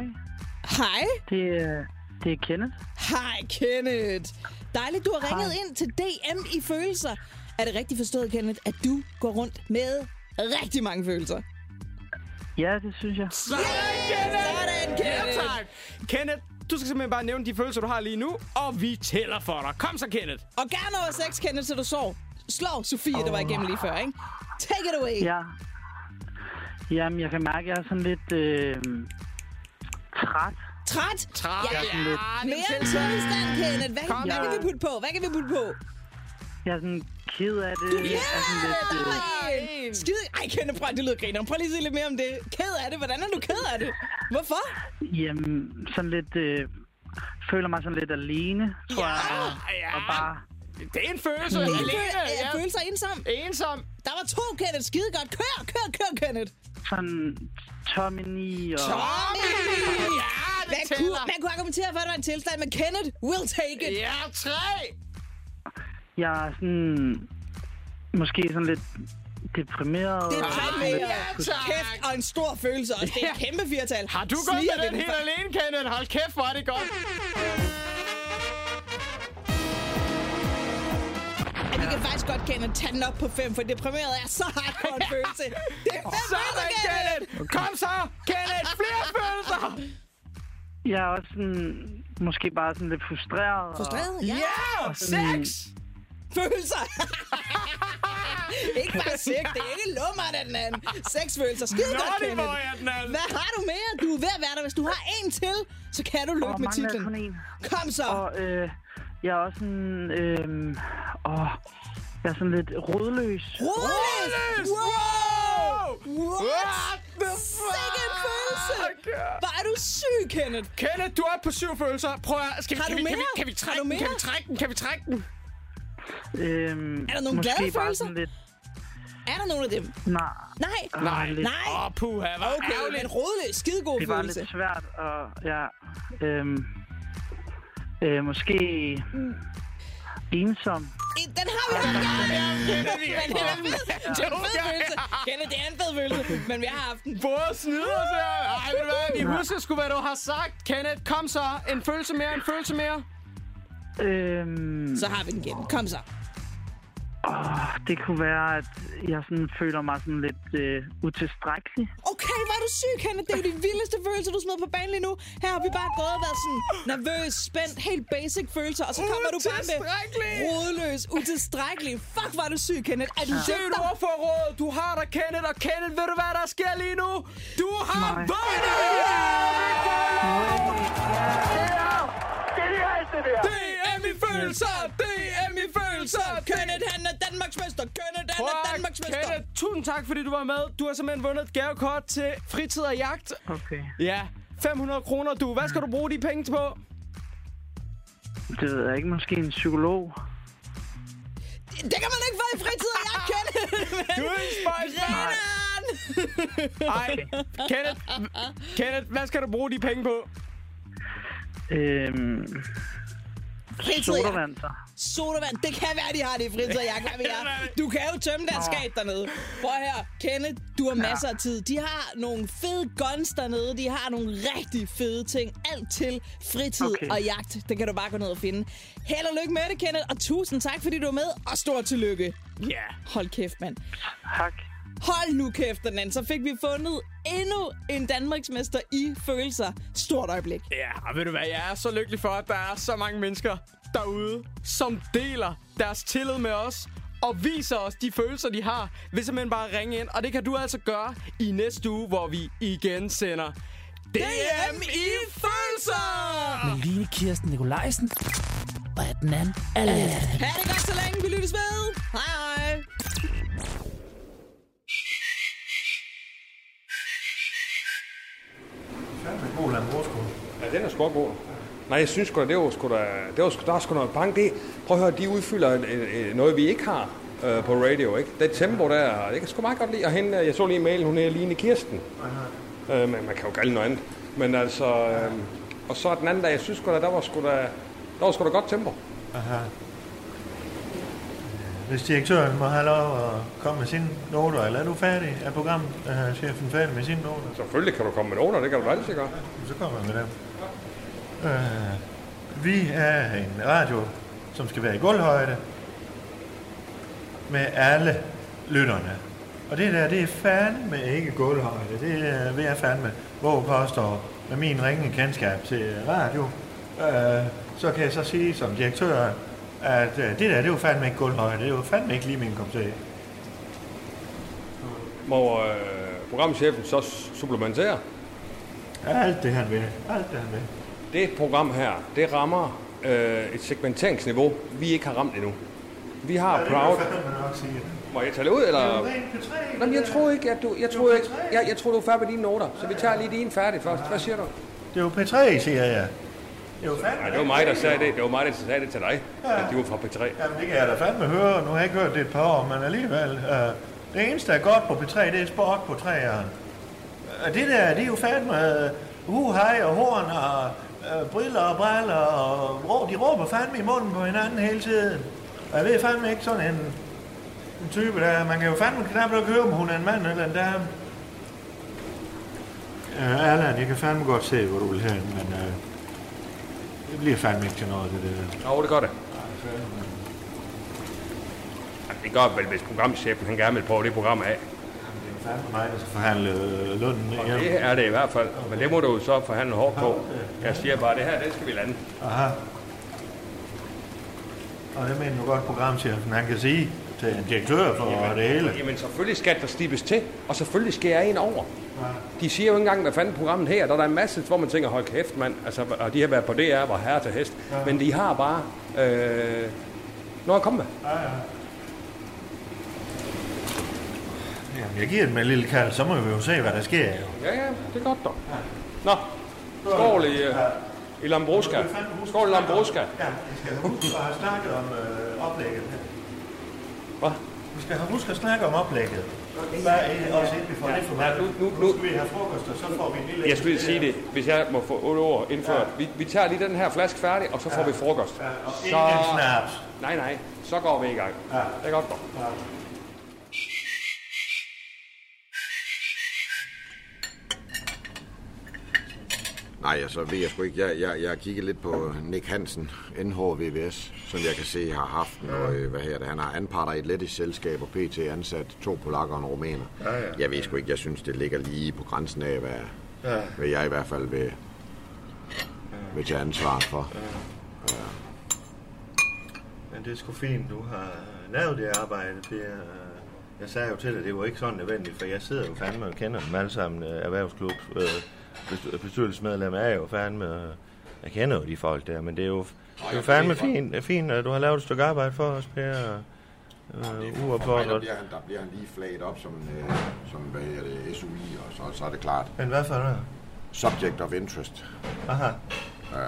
Hej. Det er, det er Kenneth. Hej, Kenneth. Dejligt, du har ringet ind til DM i Følelser. Er det rigtigt forstået, Kenneth, at du går rundt med rigtig mange følelser? Ja, det synes jeg. Sådan, Kenneth! Sådan, Ja, Kenneth. tak. Kenneth, du skal simpelthen bare nævne de følelser, du har lige nu, og vi tæller for dig. Kom så, Kenneth. Og gerne over seks, Kenneth, så du så slår Sofie, der var igennem lige før, ikke? Take it away. Ja. Jamen, jeg kan mærke, at jeg er sådan lidt øh, træt. Træt? Træt. Ja, sådan lidt, mere en tilstand, Kenneth. Hvad, Kom hvad kan vi putte på? Hvad kan vi putte på? jeg er sådan ked af det. Ja, Jeg er sådan lidt, der øh, en. Skide... Ej, Kenneth, prøv, det lyder griner. Prøv lige at sige lidt mere om det. Ked af det. Hvordan er du ked af det? Hvorfor? jamen, sådan lidt... Øh, føler mig sådan lidt alene, tror Ja. jeg. Og, Ja. og bare... Det er en følelse. Det er Alene. føl- Ja. følelser ensom. Ensom. Der var to, Kenneth. Skide godt. Kør, kør, kør, Kenneth. Sådan Tommy og... Tommy! Ja, det Man kunne, man kunne argumentere for, at det var en tilstand, men Kenneth will take it. Ja, tre. Jeg er sådan... Måske sådan lidt deprimeret. Det er og sådan tak. kæft og en stor følelse også. Det er et Ja. kæmpe firtal. Har du gået med den vi helt alene, Kenneth? Hold kæft, hvor er det godt. Ja, vi kan faktisk godt, Kenneth, tage den op på fem, for deprimeret er så hardcore en (laughs) følelse. Det er fem Sådan, Kenneth. Kom så, Kenneth. Flere følelser. Jeg er også sådan... Måske bare sådan lidt frustreret. og- Frustreret? Ja. Ja, seks. Følelser. (laughs) ikke bare seks, det er ikke lummert af den anden. Seks følelser. Skide godt, anden. Hvad har du mere? Du er ved at være der. Hvis du har en til, så kan du løbe med titlen. kun en? Kom så. Og øh, jeg er også sådan... Øh, åh, jeg er sådan lidt rodløs. Rodløs! Wow! What? What the Sikke en følelse! Hvor er du syg, Kenneth. Kenneth, du er på syv følelser. Prøv at... Skal vi, Har kan, du vi, kan, vi, mere? kan vi Har trække du den? Kan mere? vi trække den? Kan vi trække den? Øhm, Er der nogle glade følelser? Lidt, Er der nogen af dem? Nej. Nej. Nej. lidt. Nej. Åh, oh, puha, hvor Okay, ærgerligt. men rodløs. Skidegod Det var følelse. lidt svært, og ja, øhm, øh, måske ensom. Den har vi haft. (laughs) Ja, ja. Men det er (laughs) en fed, det er en fed (laughs) følelse. Kenneth, det er en fed følelse, men vi har haft den. Både snyder os her. Ej, ved du hvad? Vi husker sgu, hvad du har sagt. Kenneth, kom så. En følelse mere, en følelse mere. Øhm, Så har vi den igen. Kom så. åh, det kunne være, at jeg sådan føler mig sådan lidt øh, utilstrækkelig. Okay, var du syg, Kenneth? Det er jo de vildeste følelser, du smider på banen lige nu. Her har vi bare gået og været sådan nervøs, spændt, helt basic følelser, og så kommer du bare med Utilstrækkelig. rodløs, utilstrækkelig. Fuck, var du syg, Kenneth. Er du Sygt syg? ord for råd. Du har dig, Kenneth. Og Kenneth, ved du, hvad der sker lige nu? Du har vundet! Det er min følelser! Det er følelser! Kenneth, han er Danmarksmester! Kenneth, han er Prøv at- Danmarksmester! Kenneth, tusind tak, fordi du var med. Du har simpelthen vundet et gavekort til fritid og jagt. Okay. Ja, 500 kroner, du. Hvad skal du bruge de penge på? Det ved jeg ikke. Måske en psykolog. Det kan man ikke få i fritid, og jeg Kenneth! (laughs) Du er en spøjs, Grineren! (laughs) Ej, Kenneth, Kenneth, hvad skal du bruge de penge på? Øhm, Fritid, sodavand, så. Sodavand, det kan være, de har det i fritid, (laughs) og jeg. Du kan jo tømme deres skab dernede. Prøv her, Kenneth, du har masser af tid. De har nogle fede guns dernede. De har nogle rigtig fede ting. Alt til fritid Okay. og jagt. Det kan du bare gå ned og finde. Held og lykke med det, Kenneth. Og tusind tak, fordi du er med. Og stort tillykke. Ja. Yeah. Hold kæft, mand. Tak. Hold nu kæft, den Så fik vi fundet endnu en Danmarksmester i følelser. Stort øjeblik. Ja, og ved du hvad, jeg er så lykkelig for, at der er så mange mennesker derude, som deler deres tillid med os, og viser os de følelser, de har, ved simpelthen bare at ringe ind. Og det kan du altså gøre i næste uge, hvor vi igen sender DM i følelser! Med Line Kirsten Nikolajsen og Adnan Alat. Ha' det godt så længe. Vi lyttes ved. Hej hej. God landbrugsskole. Ja, den er sgu god. Nej, jeg synes sgu da, det var sgu da, det var sgu, der er sgu noget bank. Det, prøv at høre, de udfylder noget, vi ikke har øh, på radio, ikke? Det tempo der, det kan jeg sgu meget godt lide. Og hende, jeg så lige i mailen, hun er Line Kirsten. Øh, men man kan jo kalde noget andet. Men altså, øh, og så den anden dag, jeg synes sgu da, der var sgu da, der var sgu da godt tempo. Aha. Hvis direktøren må have lov at komme med sine noter, eller er du færdig? Er programchefen færdig med sine noter? Selvfølgelig kan du komme med noter, det kan du altid gøre. Så kommer jeg med dem. Øh, vi er en radio, som skal være i gulvhøjde med alle lytterne. Og det der, det er fandme ikke gulvhøjde. Det er, vil jeg fandme hvor påstår med min ringe kendskab til radio. Øh, så kan jeg så sige som direktør, at øh, det der, det jo fandme ikke gulvhøjde. Det er jo fandme ikke lige min kop te. Må øh, programchefen så supplementere? Alt det han vil. Alt det han vil. Det program her, det rammer øh, et segmenteringsniveau, vi ikke har ramt endnu. Vi har Ja, Proud... jeg nok sige. Må jeg tage det ud, eller? Er P3, Nå, men jeg tror ikke, at du... Jeg tror, ikke, P3. jeg, jeg tror, du er færdig med dine noter, så vi tager lige dine færdige først. Hvad siger du? Det er jo P3, siger jeg. Det jo fandme Nej, det var mig, der sagde det. Det var mig, der sagde det til dig, Ja. at de var fra P3. Jamen, det kan jeg da fandme høre. Nu har jeg ikke hørt det et par år, men alligevel. Øh, det eneste, der er godt på P3, det er sport på træerne. Og det der, det er jo fandme øh, hu, hej og horn og øh, briller og briller og rå, de råber fandme i munden på hinanden hele tiden. Og jeg ved fandme ikke sådan en, en type der. Man kan jo fandme knap nok høre, om hun er en mand eller en dame. Øh, Allan, jeg kan fandme godt se, hvor du vil hen, men øh, det bliver fandme ikke til noget, det der. Jo, det gør det. Det gør vel, hvis programchefen han gerne vil prøve det program af. fandme mig, der skal forhandle øh, lønnen Og hjem. det er det i hvert fald. Men det må du jo så forhandle hårdt på. Jeg siger bare, det her, det skal vi lande. Aha. Og det mener du godt, programchefen, han kan sige til en direktør for jamen, det hele. Jamen selvfølgelig skal der stibes til, og selvfølgelig skal jeg ind over. De siger jo ikke engang, hvad fanden programmet her. Der er der en masse, hvor man tænker, hold kæft mand, altså, og de har været på DR, var herre til hest. Ja. Men de har bare øh, noget at komme med. Ja, ja. Jamen, jeg giver dem en lille kald, så må vi jo se, hvad der sker. Jo. Ja, ja, det er godt dog. Nå, skål i, øh, i Lambruska. Skål i Lambruska. Ja, jeg skal huske at have snakket om øh, oplægget her. Hvad? Vi skal have husk at snakke om oplægget. Bare også inden vi får lidt for meget. Nu, nu, Nu skal vi have frokost, og så får vi en lille... Jeg skulle sige det, hvis jeg må få otte ord indført. Vi, vi tager lige den her flaske færdig, og så får vi frokost. og ingen snaps. Nej, nej, så går vi i gang. Ja. Det er godt. Ja. Nej, altså ved jeg sgu ikke. Jeg, jeg, jeg har kigget lidt på Nick Hansen, NHVVS, som jeg kan se har haft noget, hvad her det, han har anparter i et lettisk selskab, og PT ansat to polakker og en rumæner. Ja, ja. Jeg ved sgu ikke, jeg synes, det ligger lige på grænsen af, hvad, Ja. hvad jeg i hvert fald vil, vil tage ansvar for. Men det er sgu fint, du har lavet det arbejde, Per. Jeg sagde jo til dig, det var ikke sådan nødvendigt, for jeg sidder jo fandme og kender dem alle sammen. øh, Erhvervsklub, øh, bestyrelsesmedlem er jo fandme... øh, Jeg kender jo de folk der, men det er jo, det er jo fandme fint, er fint, at du har lavet et stykke arbejde for os, Per. Øh, For mig, der uopfordret. bliver, han, der bliver han lige flaget op som, øh, som hvad hedder det, SUI, og så, så er det klart. Men hvad for noget? Subject of interest. Aha. Øh,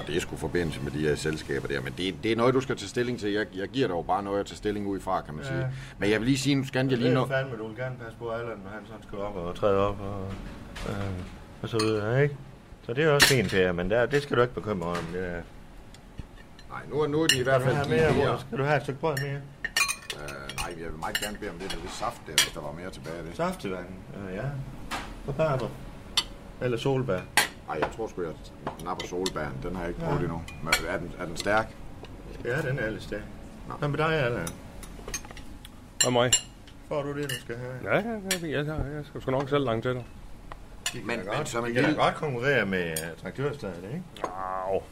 og det er sgu forbindelse med de her selskaber der, men det, det er noget, du skal tage stilling til. Jeg, jeg giver dig jo bare noget at tage stilling ud fra, kan man Ja. sige. Men jeg vil lige sige, nu skal jeg lige Det er nå... fandme, du vil gerne passe på Allan, når han sådan skal op og træde op og, øh, og så videre, ikke? Så det er også fint, Per, men der, det skal du ikke bekymre om. Det er. Nej, nu, er- nu er de i hvert fald Skal du have de mere, her. bror? Skal du have et stykke brød mere? Øh, nej, jeg vil meget gerne bede om det der lidt saft der, hvis der var mere tilbage af det. Saftevand? Øh, ja. Rabarber. Eller solbær. Nej, jeg tror sgu, jeg napper solbæren. Den har jeg ikke prøvet endnu. Men er den, er den stærk? Ja, den er lidt stærk. Hvad med dig, Allan? Og mig. Får du det, du skal have? Ja, ja, ja, jeg, jeg, jeg skal sgu nok selv langt til dig. De kan Men- da men godt, som en lille- godt konkurrere med uh, traktørstedet, ikke? Au.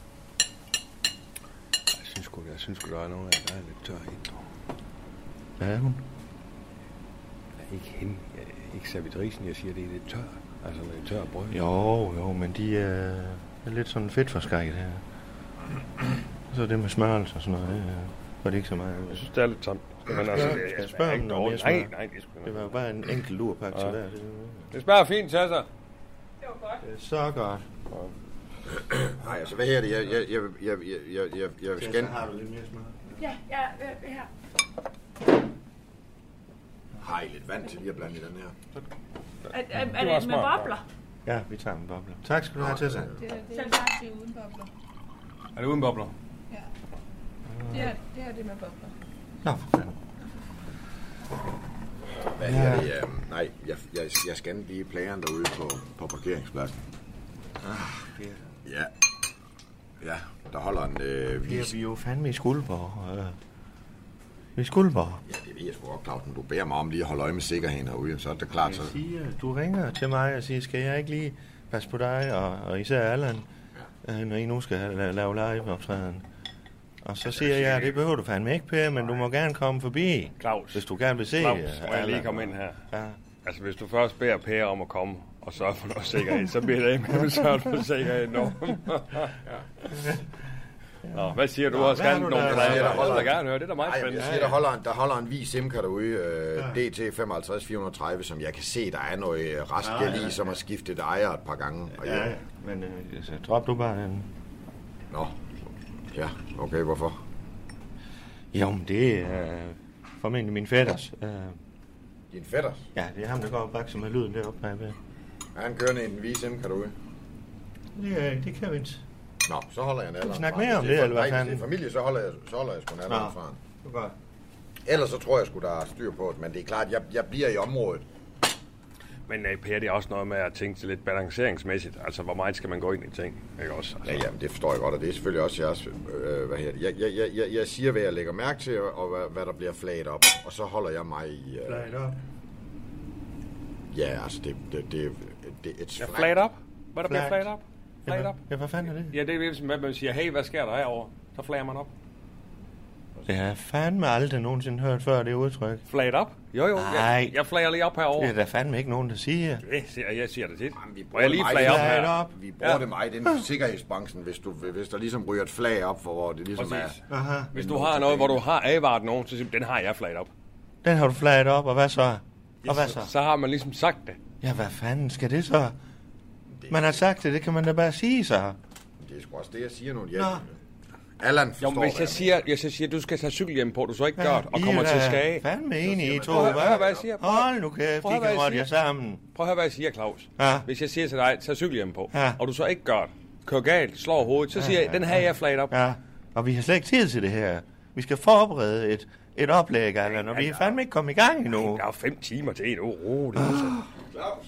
Jeg synes sgu, jeg synes sgu, der er nogen af der er lidt tør i. Hvad er hun? Ja, ikke hende. Jeg, ikke servitrisen, jeg siger, det er lidt tør. Altså lidt tør brød. Jo, jo, men de øh, er lidt sådan fedt forskrækket her. Så det med smørelse og sådan noget, det øh, var det ikke så meget. Jeg synes, det er lidt tomt. Men altså, det, skal jeg jeg spørge om noget mere dårligt. smør? Nej, nej, det er sgu Det var jo bare en enkelt lurpakke til Ja. hver. Det, Det smager fint, Tasser. Så godt. Nej, altså hvad her det? Jeg, jeg, jeg, jeg, jeg, jeg, jeg, jeg skal... Så har du lidt mere smør. Ja, ja, øh, her. Har I lidt vand til lige at blande i den her? Er, er, er Det det med bobler? Ja, vi tager en bobler. Tak skal du have til sig. Det, det er tak. det er uden bobler. Er det uden bobler? Ja. Det er det, er det med bobler. Nå, for fanden. Hvad her det? Ja. Nej, jeg, jeg, jeg skal lige plæren derude på, på parkeringspladsen. Ah, Ja. Ja, der holder en øh, Vi vis... er, vi jo fandme i Skuldborg. Øh. Vi er i Skuldborg. Ja, det ved jeg sgu godt, Clausen. Du beder mig om lige at holde øje med sikkerheden herude, så er det klart, så... Jeg siger, du ringer til mig og siger, skal jeg ikke lige passe på dig, og, og især Allan, ja. når I nu skal la- lave live-optræden. Og så siger jeg, det behøver du fandme ikke, Per, men du må gerne komme forbi, Claus. hvis du gerne vil se Claus, øh, må jeg lige komme ind her? Ja. Altså, hvis du først beder Per om at komme og sørge for noget sikkerhed, så bliver det ikke med at sørge for sikkerhed nu. Nå, hvad siger du? Nå, scannet du nogle der? Jeg der Jeg holder- da gerne høre. Det er da meget Nej, jeg spændende. siger, der holder en, der holder en vis simkar derude, øh, DT 55 430, som jeg kan se, der er noget øh, restgæld Ja, ja, i, som har skiftet ejer et par gange. Og Ja, jeg, ja. men øh, drop du bare den. Nå, ja, okay, hvorfor? Jo, men det er øh, formentlig min fætters. Øh, Din fætter, ja, det er ham, der går og bakser med lyden deroppe bagved. er han kørende i den hvide simkar derude? Det, øh, det kan vi ikke. Nå, så holder jeg snakke fra. mere om det, eller hvad fanden? det er familie, så holder jeg, så holder jeg sgu nalleren Nå. fra. Det er. Ellers så tror jeg sgu, der er styr på det, men det er klart, jeg, jeg bliver i området. Men uh, Per, det er også noget med at tænke til lidt balanceringsmæssigt. Altså, hvor meget skal man gå ind i ting? Ikke også? Altså, Ja, jamen, det forstår jeg godt, og det er selvfølgelig også jeres... Øh, hvad her, jeg, jeg, jeg, jeg, jeg siger, hvad jeg lægger mærke til, og hvad, hvad der bliver flaget op, og så holder jeg mig i... Øh, Flag op. ja, altså, det... det, det, det it's Ja, flag. flat up? Hvad der bliver Flaget. flat up? Flat Ja, hvad fanden er det? Ja, det er ligesom, at man siger, hey, hvad sker der herovre? Så flager man op. Det har jeg fandme aldrig nogensinde hørt før, det udtryk. Flat up? Jo, jo. Nej. Jeg, jeg flager lige op herovre. Det er der fandme ikke nogen, der siger. Det siger, jeg siger det tit. Jamen, vi bruger jeg lige flage op Flag her? op. Vi bruger Ja. det meget inden for (laughs) sikkerhedsbranchen, hvis, du, hvis der ligesom ryger et flag op, for hvor det ligesom Præcis. er... Aha. Hvis du har noget, hvor du har advaret nogen, så siger den har jeg flaget op. Den har du flaget op, og hvad så? Og hvad så? Så har man ligesom sagt det. Ja, hvad fanden skal det så? Man har sagt det, det kan man da bare sige så. Det er sgu også det, jeg siger nu. Nå. Jeg, Allan Jo, forstår, men hvis hvad jeg siger, jeg så siger, du skal tage cykelhjem på, du så ikke Ja, gør det, og kommer er til skage. fandme enige, I to, Prøv at hva'? høre, hvad jeg siger. Prøv at- Hold nu kæft, prøv hvad kan jeg rotte jer sammen. Prøv at høre, hvad jeg siger, Claus. Ja. Hvis jeg siger til dig, tag cykelhjem på, Ja. og du så ikke gør det, kører galt, slår hovedet, så siger jeg, den her jeg flaget op. Ja, og vi har slet ikke tid til det her. Vi skal forberede et, et oplæg, Allan, og vi er fandme ikke kommet i gang endnu. Der er jo fem timer til et ro. Det er Claus,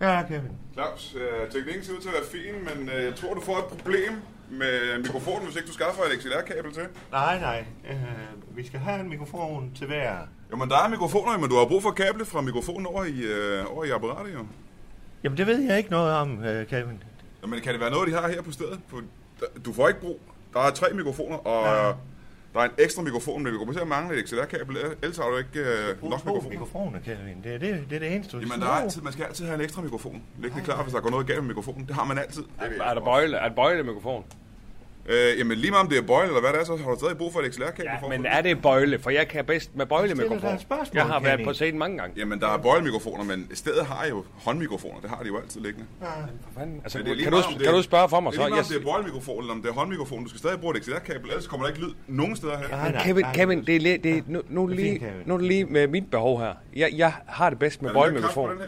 Ja, Kevin. Claus, øh, teknikken ser ud til at være fin, men øh, jeg tror, du får et problem med mikrofonen, hvis ikke du skaffer et XLR-kabel til. Nej, nej. Øh, vi skal have en mikrofon til hver. Jo, men der er mikrofoner, men du har brug for kablet fra mikrofonen over i, øh, over i apparatet, jo. Jamen, det ved jeg ikke noget om, øh, Kevin. Jamen, kan det være noget, de har her på stedet? For der- du får ikke brug. Der er tre mikrofoner, og ja. der er en ekstra mikrofon, men vi kommer til at mangle et XLR-kabel. Ellers har du ikke øh, nok mikrofoner. mikrofoner, Kevin. Det er det, det, er det eneste, vi Jamen, der er altid, man skal altid have en ekstra mikrofon. Liggende klar, hvis der går noget galt med mikrofonen. Det har man altid. Er der bøjle, er der bøjle mikrofon? Øh, jamen, lige meget om det er bøjle eller hvad det er, så har du stadig brug for et XLR-kabel. Ja, men er det bøjle? For jeg kan bedst med Stiller bøjlemikrofon. dig et spørgsmål, Jeg har været på scenen mange gange. Jamen, der er bøjlemikrofoner, men stedet har jo håndmikrofoner. Det har de jo altid liggende. Altså, Men det er lige kan, meget, du, det kan du spørge for mig det så? er lige meget, Jeg, om det er bøjlemikrofon eller om det er håndmikrofon. Du skal stadig bruge et XLR-kabel, ellers kommer der ikke lyd nogen steder her. men Kevin, Kevin, det er, li- det er, nu, nu, er det lige, nu det lige med mit behov her. Jeg, jeg har det bedst med bøjlemikrofon. den her?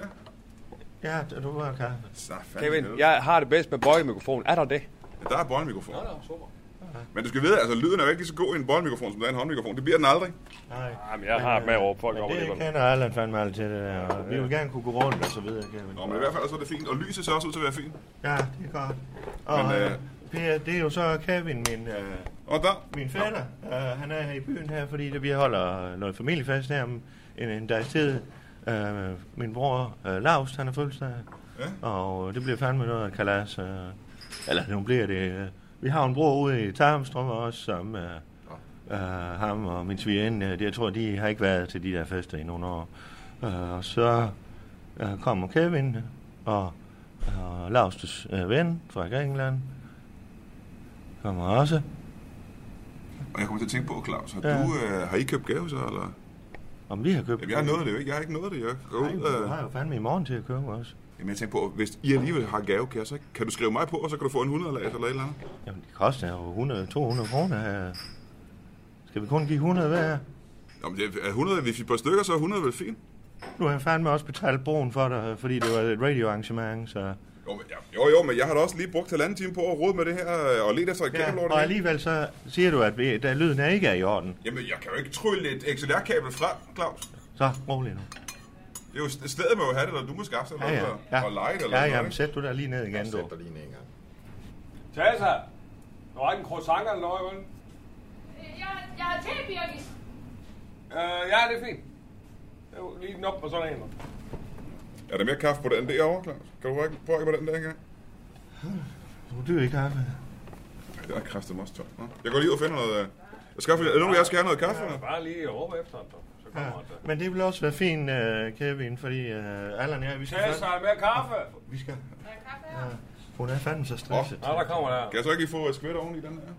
Ja, du har kaffe. Kevin, jeg har det bedst med bøjlemikrofon. Er der det? Ja, der er bøjlemikrofon. Men du skal vide, altså lyden er jo ikke lige så god i en bøjlemikrofon, som der er i en håndmikrofon. Det bliver den aldrig. Nej. Jamen, jeg har med over folk Men over det det. kender Allan fandme alt til det der. Og vi vil gerne kunne gå rundt og så videre, Kevin. Nå, men i hvert fald så er det fint. Og lyset ser også ud til at være fint. Ja, det er godt. Og Men, øh, øh, Per, det er jo så Kevin, min, øh, og der. min fætter. Uh, han er her i byen her, fordi der, vi holder noget familiefest her om en, en dags tid. Uh, min bror uh, Lars, han er fødselsdag. Ja. Og det bliver fandme noget kalas. Uh, eller nu bliver det... Uh, vi har en bror ude i Tarmstrøm også, som uh, uh, ham og min svigerinde, uh, jeg tror, de har ikke været til de der fester i nogle år. Uh, og så uh, kommer Kevin og, og Lars' uh, ven fra Grækenland. Kommer også. Og jeg kommer til at tænke på, Claus, har, Ja. du, øh, har I købt gave så, eller? Om vi har købt Jamen, jeg har nået det jo ikke. Jeg har ikke nået det. Jeg går Nej, ud, øh, har jo fandme i morgen til at købe også. Jamen, jeg tænker på, hvis I alligevel har kan, så, kan du skrive mig på, og så kan du få en 100 lag eller et eller andet? Jamen, det koster jo 100-200 kroner. Skal vi kun give 100 hver? Jamen, det er 100, hvis vi på stykker, så er 100 vel fint. Nu har jeg fandme også betalt broen for dig, fordi det var et radioarrangement, så... Jo, men, ja, jo, jo, men jeg har da også lige brugt halvanden time på at rode med det her, øh, og lede efter et Ja, kabel og alligevel så siger du, at vi, der lyden er ikke er i orden. Jamen, jeg kan jo ikke trylle et XLR-kabel fra, Claus. Så, rolig nu. Det er jo stedet må jo have det, eller du må skaffe sig Ja, ja. noget, ja. og lege det, eller ja, noget, jamen, ikke? sæt du der lige ned igen, du. Sæt dig lige ned en gang. Tassa, du har ikke en croissant eller noget, vel? Jeg, jeg har te, Birgit. Øh, ja, det er fint. Er lige den op på sådan en. Er der mere kaffe på den derovre, Claus? Kan du ikke prøve på den der engang? Du er ikke kaffe. Nej, det er kraftigt også tørt. Nå. Jeg går lige ud og finder noget... øh, Jeg skaffer, er der nogen af jer, skal have noget kaffe? eller? Bare lige råbe efter ham, Ja. Men det vil også være fint, uh, Kevin, fordi uh, Allan jeg, vi skal... Tassa, er mere kaffe? Vi skal... Ja, hun er fandme så stresset. Nå, der kommer der. Kan jeg så ikke lige få et skvæt oven i den her?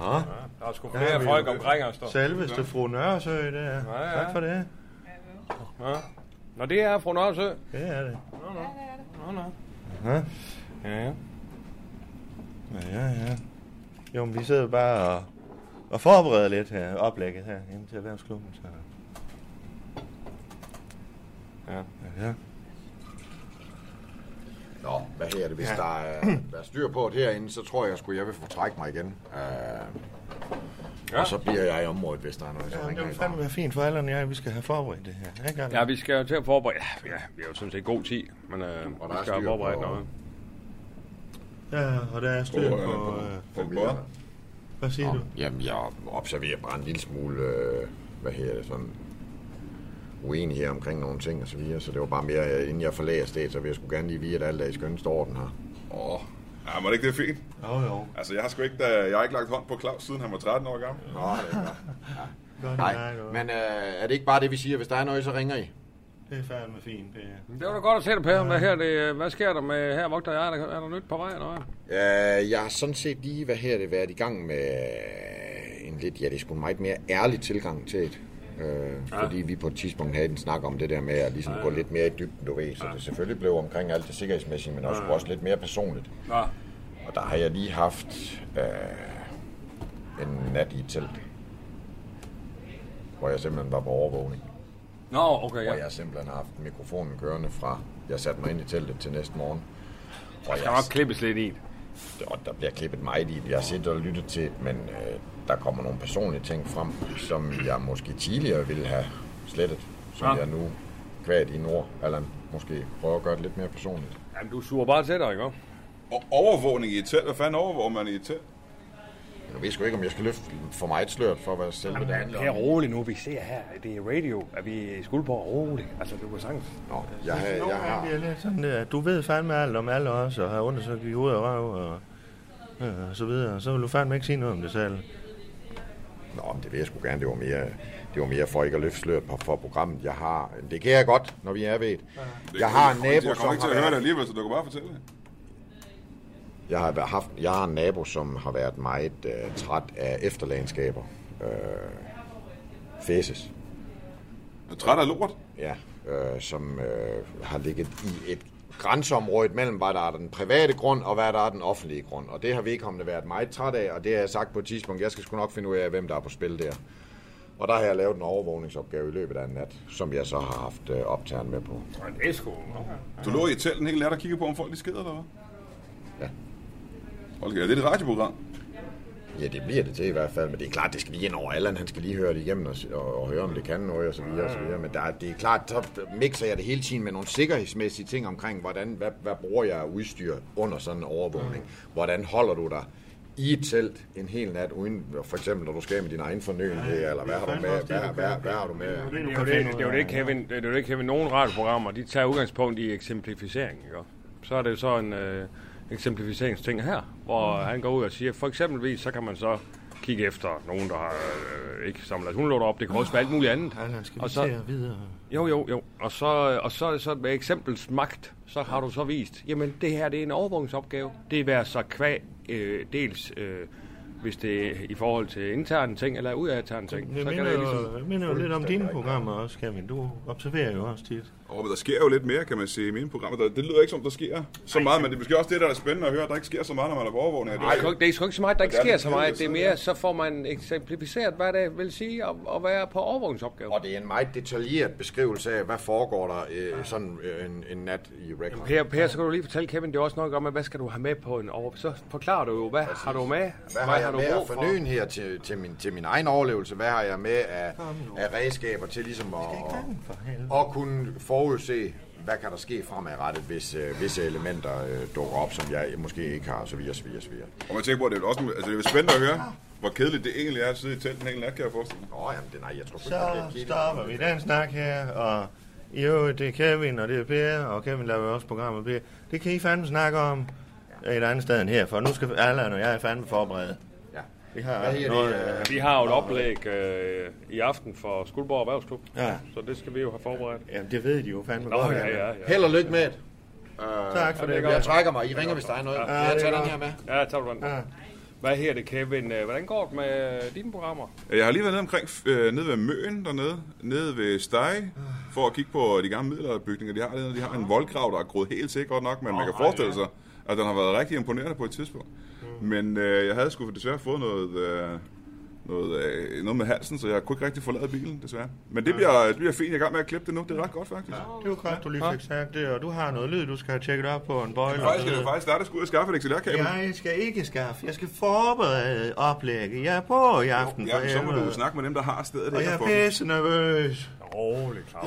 Ja. Der er sgu Der flere har vi folk omkring os, dog. Selveste fru Nørresø, der. Ja, ja. Tak for det. Ja. Nå, det er fru Nørresø. Det er det. Nå, nå. Nå, nå. Ja. Ja, ja. Ja, ja, ja. Jo, men vi sidder bare og, og forbereder lidt her, oplægget her ind til erhvervsklubben. Så. Ja. ja. Nå, hvad her det? Hvis Ja. ja. der er, der er styr på det herinde, så tror jeg, sgu, jeg vil få trække mig igen. Uh, Ja. ja. Og så bliver jeg i området, hvis der er noget, så Ja, det vil jeg fandme være fint for alle og jeg, vi skal have forberedt det her. Ikke? Ja, vi skal jo til at forberede... Ja, ja vi har jo sådan set god tid, men øh, Og vi der skal have styr forberedt på- noget. Ja, og der er styr På, øh, på... på- øh, på hvad? Hvad siger Nå, du? Jamen, jeg observerer bare en lille smule, øh, hvad hedder det, sådan uenighed omkring nogle ting og så videre, så det var bare mere, øh, inden jeg forlader stedet, så vil jeg sgu gerne lige vide, at alt er i skønneste orden her. Åh, oh. ja, må det ikke det er fint? Jo, jo. Altså, jeg har sgu ikke, da, jeg har ikke lagt hånd på Claus, siden han var 13 år gammel. Nå, det er. Godt, Nej, men øh, er det ikke bare det, vi siger? Hvis der er noget, så ringer I. Det er fandme fint, Per. Det var da godt at se dig, Per. Hvad, her, det, hvad sker der med her, vogter jeg? Er der, er der nyt på vej, eller hvad? Øh, jeg har sådan set lige, hvad her det, været i gang med øh, en lidt, ja, det er sgu en meget mere ærlig tilgang til det. Øh, ja. Fordi vi på et tidspunkt havde en snak om det der med at ligesom ja. gå lidt mere i dybden, du ved. Så det selvfølgelig blev omkring alt det sikkerhedsmæssige, men også, ja. også lidt mere personligt. Ja. Og der har jeg lige haft øh, en nat i et telt, hvor jeg simpelthen var på overvågning. Nå, okay, Hvor ja. jeg simpelthen har haft mikrofonen kørende fra, jeg satte mig ind i teltet til næste morgen. Der skal nok klippes lidt i det. Og der bliver klippet meget i det. Jeg har siddet og lyttet til, men øh, der kommer nogle personlige ting frem, som jeg måske tidligere ville have slettet, som Ja. jeg nu, kvad i nord, Allan, måske prøver at gøre det lidt mere personligt. Jamen, du suger bare til dig, ikke? Og overvågning i et telt. Hvad fanden overvåger man i et telt? Jeg ved sgu ikke, om jeg skal løfte for meget sløret for, hvad selve det handler Per, om. rolig nu. Vi ser her, det er radio, at vi er i Skuldborg. Rolig. Altså, du kan sagtens. Nå, jeg, har, Nogle jeg har... sådan der, du ved fandme alt om alle også, og har undersøgt i hoved og røv, og, ja, og så videre. Så vil du fandme ikke sige noget om det selv. Nå, men det vil jeg sgu gerne. Det var mere, det var mere for ikke at løfte sløret på, for programmet. Jeg har... Det kan jeg godt, når vi er ved det. Jeg har en nabo, Jeg som kommer ikke til har at høre det alligevel, så du kan bare fortælle det. Jeg har, været- haft, jeg har en nabo, som har været meget øh, træt af efterlagenskaber. Øh, fæses. Træt af lort? Ja, øh, som øh, har ligget i et grænseområde mellem, hvad der er den private grund, og hvad der er den offentlige grund. Og det har vedkommende været meget træt af, og det har jeg sagt på et tidspunkt. Jeg skal sgu nok finde ud af, hvem der er på spil der. Og der har jeg lavet en overvågningsopgave i løbet af en nat, som jeg så har haft øh, optageren med på. Det er sgu... Du lå i et telt en hel nat og kiggede på, om folk de skider, eller hvad? Ja. Okay, er det et radioprogram? Ja, det bliver det til i hvert fald, men det er klart, det skal lige ind over Allan. Han skal lige høre det igennem og, og, og høre, om det kan noget og så videre, og så videre. Men der, er- det er klart, så mixer jeg det hele tiden med nogle sikkerhedsmæssige ting omkring, hvordan, hvad, hvad bruger jeg af udstyr under sådan en overvågning? Hvordan holder du dig i et telt en hel nat, uden for eksempel, når du skal med din egen fornøjenhed, eller hvad har du med? Hvad, hvad, hvad, hvad har du med? Det er jo det, det, er Kevin. Det er jo det, Kevin. Nogle radioprogrammer, de tager udgangspunkt i eksemplificering, ikke? Så er det jo så en øh, eksemplificeringsting her, hvor han går ud og siger, for eksempelvis, så kan man så kigge efter nogen, der har øh, ikke samlet hundelåter op. Det kan også være alt muligt andet. Allan, skal Og så- videre? Jo, jo, jo. Og så, og så, så med eksempels magt, så har du så vist, jamen det her det er en overvågningsopgave. Det er så kvæg, øh, dels øh, hvis det er i forhold til interne ting, eller ud af interne ting. Så minder, det jo, det minder jo lidt om dine programmer også, Kevin. Du observerer jo også tit. Og der sker jo lidt mere, kan man sige, i mine programmer. Der- Det lyder ikke som, der sker så meget, men det er måske også det, der er spændende at høre, at der ikke sker så meget, når man er på overvågning. Nej, det er, det er sgu ikke så meget, der ikke er sker så meget. Det er mere, så får man eksemplificeret, hvad det vil sige at, at være på overvågningsopgave. Og det er en meget detaljeret beskrivelse af, hvad foregår der øh, sådan øh, en, en nat i record. Per, per, så kan du lige fortælle Kevin, det er også noget om, hvad skal du have med på en over... Så forklarer du jo, hvad har du med? Hvad har jeg med af fornyen her til, til, min, til min egen overlevelse? Hvad har jeg med af, af redskaber til ligesom at, at, at kunne forudse, hvad kan der ske fremadrettet, hvis øh, visse elementer øh, dukker op, som jeg måske ikke har, så videre, så videre, så videre. Og man tænker på, at det er også altså, det er spændende at høre, hvor kedeligt det egentlig er at sidde i telten en hel nat, kan jeg forestille mig. Åh, jamen, det, nej, jeg tror Så stopper vi den snak her, og jo, det er Kevin, og det er Per, og Kevin laver også programmet Per. Det kan I fandme snakke om et andet sted end her, for nu skal Allan og jeg fandme forberede. Ja. Vi har Hvad noget, det? øh, Vi har jo et oplæg øh, i aften for Skuldborg Erhvervsklub, Ja. så det skal vi jo have forberedt. Jamen, det ved de jo fandme Nå, godt. ja, ja, ja. Held og lykke med det. Uh, Tak for det. Jeg trækker mig. I ringer, hvis der er noget. Ja, Ja, jeg det tager er den her med. Ja, tager du den. Ja. Hvad her det, Kevin? Øh, Hvordan går det med dine programmer? Jeg har lige været nede omkring, øh, nede ved Møen dernede, nede ved Stege, for at kigge på de gamle middelalderbygninger, de har dernede. De har en voldgrav, der er groet helt til godt nok, men man kan forestille sig, at den har været rigtig imponerende på et tidspunkt. Men øh, jeg havde sgu desværre fået noget, øh, noget, øh, noget med halsen, så jeg kunne ikke rigtig forlade bilen, desværre. Men det bliver, det bliver fint. Jeg er i gang med at klippe det nu. Det er ret godt, faktisk. Det var godt, du lige fik sagt det, og du har noget lyd, du skal have tjekket op på en bøjle. Faktisk skal det faktisk starte at skulle ud og skaffe et XLR-kabel. Jeg skal ikke skaffe, jeg skal forberede oplægget. Jeg er på i aften. Ja, for så må du snakke med dem, der har stedet Og jeg her er for pisse nervøs. Rolig, Claus.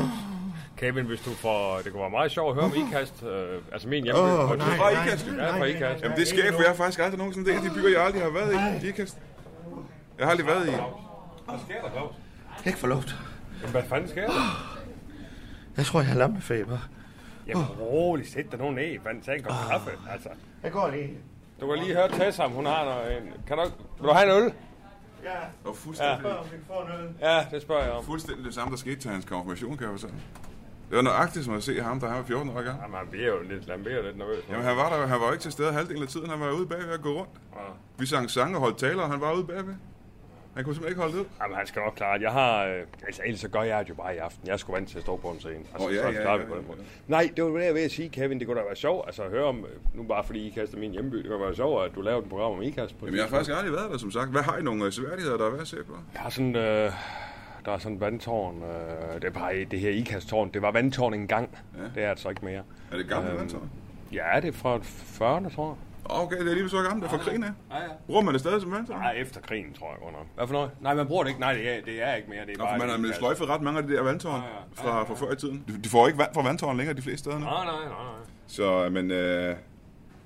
Kevin, hvis du får... Det kunne være meget sjovt at høre om IKAST. Øh, altså min hjemme. Åh, nej, fra nej, IKAST. nej, fra nej, IKAST. Jamen det sker ikke, for jeg har faktisk aldrig nogensinde det. De byer, jeg aldrig har været i. Ikast. Jeg har aldrig været i. Hvad sker der, Claus? Jeg kan ikke få luft. Jamen, Hvad fanden sker der? (gasps) Jeg tror, jeg har lammefeber. Jamen, rolig. Sæt dig nu ned. Fanden, tag en kop kaffe. Altså, Jeg går lige. du kan lige høre Tessa, om hun har noget... En, kan du, vil du have en øl? Ja. Og fuldstændig, Ja. Ja, det spørger jeg om. fuldstændig det samme, der skete til hans konfirmation, kan jeg fortælle. Det var nøjagtigt som at se ham, da han var 14 år gammel. Jamen, han bliver jo lidt, han bliver lidt nervøs. Jamen, han var der, han var ikke til stede halvdelen af tiden. Han var ude bagved at gå rundt. Vi sang sange og holdt taler, og han var ude bagved. Han kunne simpelthen ikke holde ud. Jamen, han skal nok klare. Jeg har... Øh, altså, ellers så gør jeg det jo bare i aften. Jeg skulle vant til at stå på en scene. Altså, Åh, ja, så ja, klarer vi ja, på den ja, måde. Nej, det var det, jeg ved at sige, Kevin. Det kunne da være sjovt. Altså, at høre om... øh, Nu bare fordi I kaster min hjemby. Det kunne være sjovt, at du lavede et program om IKAST. På Jamen, jeg har faktisk aldrig været der, som sagt. Hvad har I nogle øh, seværdigheder, der er værd at se på? Jeg har sådan... Øh, der er sådan et vandtårn. Øh, det var det her IKAST-tårn. Det var vandtårn engang. Ja. Det er altså ikke mere. Er det gamle Øhm, vandtårn? Ja, det er fra 40'erne, tror jeg. Okay, det er lige så gammelt. Det er fra krigen af. Ja, ja. Bruger man det stadig som vandtårn? Nej, efter krigen, tror jeg godt nok. Hvad for noget? Nej, man bruger det ikke. Nej, det er, det er ikke mere. Det er Nå, bare man har et med IKAST. sløjfet ret mange af de der vandtårn fra, fra før i tiden. De, de får ikke vand fra vandtårn længere de fleste steder nu. Nej, nej, nej, nej. Så, men øh,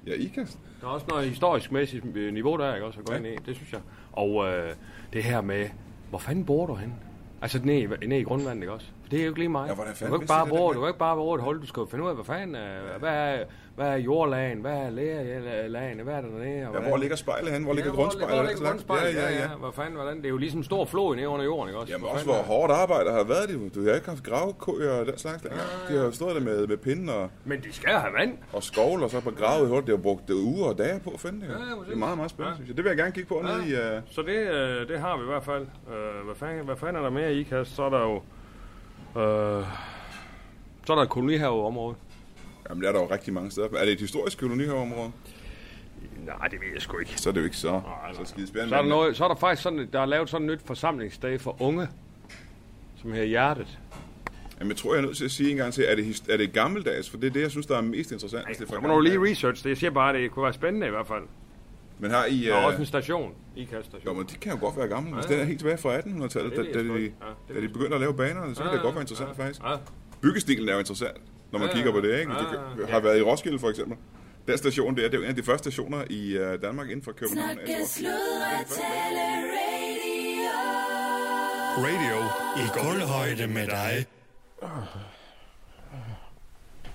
ja, IKAST. Der er også noget historisk mæssigt øh, niveau der, ikke også, at gå Ja. ind i. Det synes jeg. Og øh, det her med, hvor fanden bor du hen? Altså ned, i- ned i grundvandet, ikke også? Det er jo ikke lige mig. Ja, du kan ikke bare bruge, du kan ikke bare bruge et hul, du skal finde ud af, hvad fanden er, hvad er, hvad er jordlagen, hvad er lærlagen, hvad er der dernede? og Ja, hvor ligger spejlet hen? Hvor ligger ja, grundspejlet? Hvor ligger grundspejlet? Ja, ja, ja. Hvad fanden, hvordan? Det er jo ligesom en stor flod nede under jorden, ikke også? Jamen også, hvor hårdt arbejde har været det. Du har ikke haft gravekøer og den slags længere. De har jo stået der med, med pinden og... Men de skal have vand. Og skovl, og så på gravet i hullet. Det har brugt uger og dage på at finde det. Ja, ja, det er meget, meget spændende, Ja. synes jeg. Det vil jeg gerne kigge på nede i... Uh... Så det, øh, det har vi i hvert fald. Øh, hvad, fanden, hvad fanden er der mere i? Så er der jo... Øh, så er der et kolonihaveområde. Jamen, det er der jo rigtig mange steder. Er det et historisk kolonihaveområde? Nej, det ved jeg sgu ikke. Så er det jo ikke så, så skide spændende. Så er, der noget, så er der faktisk sådan, der er lavet sådan et nyt forsamlingsdag for unge, som her Hjertet. Jamen, jeg tror, jeg er nødt til at sige en gang til, er det, er det gammeldags? For det er det, jeg synes, der er mest interessant. hvis det er Så fra må du lige research det. Jeg siger bare, at det kunne være spændende i hvert fald. Men har I... Der er øh, også en station. IKAST station. Jo, men de kan jo godt være. Hvis Ja. den er helt tilbage fra 1800-tallet, Ja, da, det da, de. Ja, det da de begyndte at lave banerne, så kan Ja, det godt være interessant ja, faktisk. ja. Byggestilen er jo interessant, når man Ja, kigger på det, ikke? ja, Det har været i Roskilde for eksempel. Den station der, det er jo en af de første stationer i uh, Danmark inden for København. Snakke, sludre, tale, radio. Radio i kulhøjde med dig.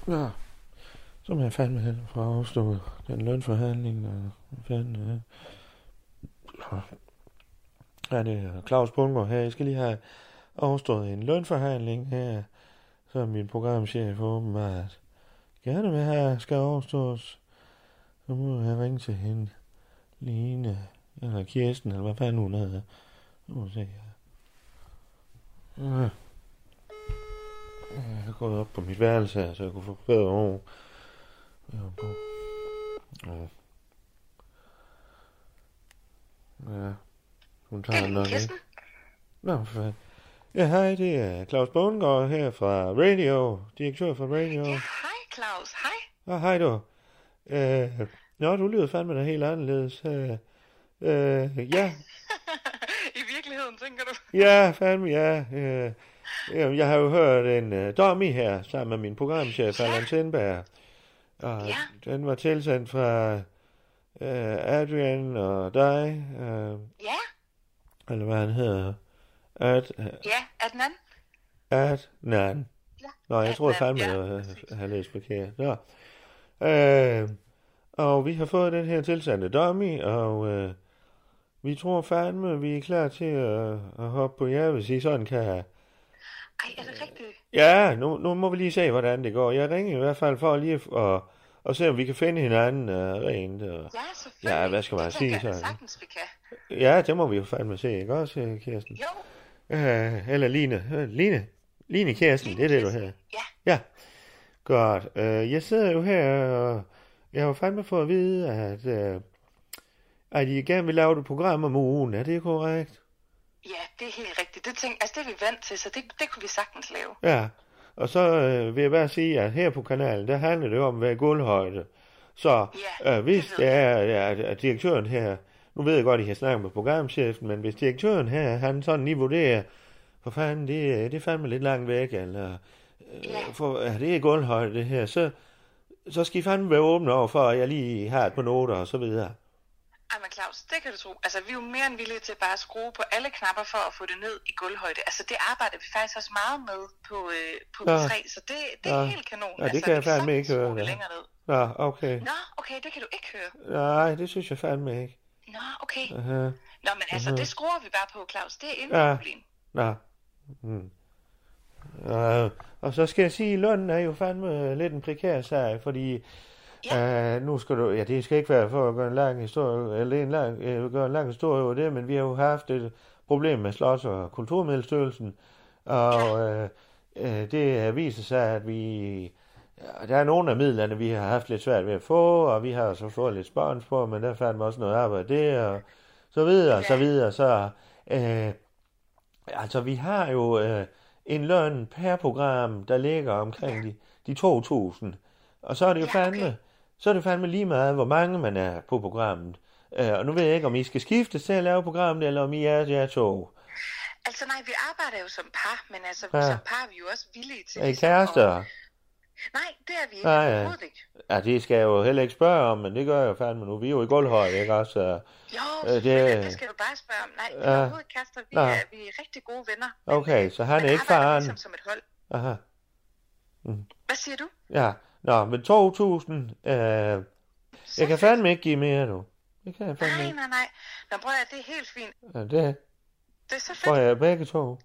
Ja. Så må jeg fandme hen for at afstå den lønforhandling, og fanden øh? er Ja, det er Claus Bundgaard her. Jeg skal lige have overstået en lønforhandling her, som min programchef åbenbart gerne vil have, skal overstås. Så må jeg ringe til hende. Line, eller Kirsten, eller hvad fanden hun hedder. Nu må se her. Ja. Jeg er gået op på mit værelse så jeg kunne få bedre ro. På. Ja. Ja. Hun tager nok ikke. Nå, for. Ja, hej, det er Claus Bundgaard her fra Radio. Direktør for Radio. Hej Claus, hej. Åh, hej du. Øh, nå, du lyder fandme da helt anderledes. Øh, øh, ja, (laughs) I virkeligheden, tænker du? ja, fandme, ja. Øh, jeg har jo hørt en øh, dummy her, sammen med min programchef, Allan Sindberg. Og Ja. den var tilsendt fra øh, Adrian og dig. Øh, Ja, eller hvad han hedder. Ad, ja, Adnan. Adnan. Ja, Nå, jeg tror fandme, ja, jeg jeg har læst forkert. Nå. Øh, og vi har fået den her tilsendte dummy, og øh, vi tror fandme, vi er klar til at, at hoppe på jer, hvis I sådan kan... Ej, er det rigtigt? Ja, nu, nu må vi lige se, hvordan det går. Jeg ringer i hvert fald for lige at, at, at se, om vi kan finde hinanden uh, rent. Og, Ja, selvfølgelig. ja, hvad skal man det sige sådan? sagtens, vi kan. Ja, det må vi jo fandme se, ikke også, øh, Kirsten? Jo, Uh, eller Line. Uh, Line. Line Kirsten, det er det, du hedder. ja. Ja. Godt. Uh, jeg sidder jo her, og jeg har fandme fået at vide, at, uh, at I gerne vil lave et program om ugen. Er det korrekt? Ja, det er helt rigtigt. Det, tænk, altså, det er vi vant til, så det, det kunne vi sagtens lave. Ja. Og så øh, vil jeg bare sige, at her på kanalen, der handler det om at være gulvhøjde. Så Ja, øh, hvis det er, at, at direktøren her, nu ved jeg godt, at I har snakket med programchefen, men hvis direktøren her, han sådan lige vurderer, for fanden, det, det er fandme lidt langt væk, eller øh, for, ja, det er gulvhøjde det her, så, så skal I fandme være åbne over for, at jeg lige har et par noter og så videre. Ej, men Claus, det kan du tro. Altså, vi er jo mere end villige til bare at skrue på alle knapper for at få det ned i gulvhøjde. Altså, det arbejder vi faktisk også meget med på, øh, på Nå. B3, så det, det er Nå. helt kanon. Ja, det altså, kan jeg fandme ikke høre. det længere ned. Nå, okay. Nå, okay, det kan du ikke høre. Nej, det synes jeg fandme ikke. Nå, okay. Uh-huh. Nå, men altså, Mhm. det skruer vi bare på, Claus. Det er ingen Ja. problem. Nå. Mm. Uh, og så skal jeg sige, at lønnen er jo fandme lidt en prekær sag, fordi ja. uh, nu skal du, ja det skal ikke være for at gøre en lang historie, eller en lang, uh, gøre en lang historie over det, men vi har jo haft et problem med Slots- og Kulturmiddelstyrelsen, og øh, øh, det viser sig, at vi... ja, Der er nogle af midlerne, vi har haft lidt svært ved at få, og vi har så fået lidt spons på, men der fandt vi også noget arbejde der, og så videre, og så videre. Så, øh, altså, vi har jo øh, en løn per program, der ligger omkring de, de 2.000. Og så er det jo fandme, så er det fandme lige meget, hvor mange man er på programmet. Øh, og nu ved jeg ikke, om I skal skifte til at lave programmet, eller om I er jer to. Altså nej, vi arbejder jo som par, men altså Ja. som par er vi jo også villige til... Er I ligesom kærester? Nej, det er vi ikke. Nej, ja. Ikke. Ja, det skal jeg jo heller ikke spørge om, men det gør jeg jo fandme nu. Vi er jo i gulvhøjde, ikke også? Så, Jo, øh, det... det skal du bare spørge om. Nej, vi er Ja. overhovedet ikke kærester. Vi, Nå. er, vi er rigtig gode venner. Men, Okay, så han er ikke faren. Ligesom som et hold. Aha. Hvad siger du? Ja, nå, men 2.000, øh, jeg kan fandme ikke give mere, du. Det kan jeg fandme Nej, ikke. nej, nej. Nå, prøv at det er helt fint. Ja, det Det er så får fedt. jeg begge to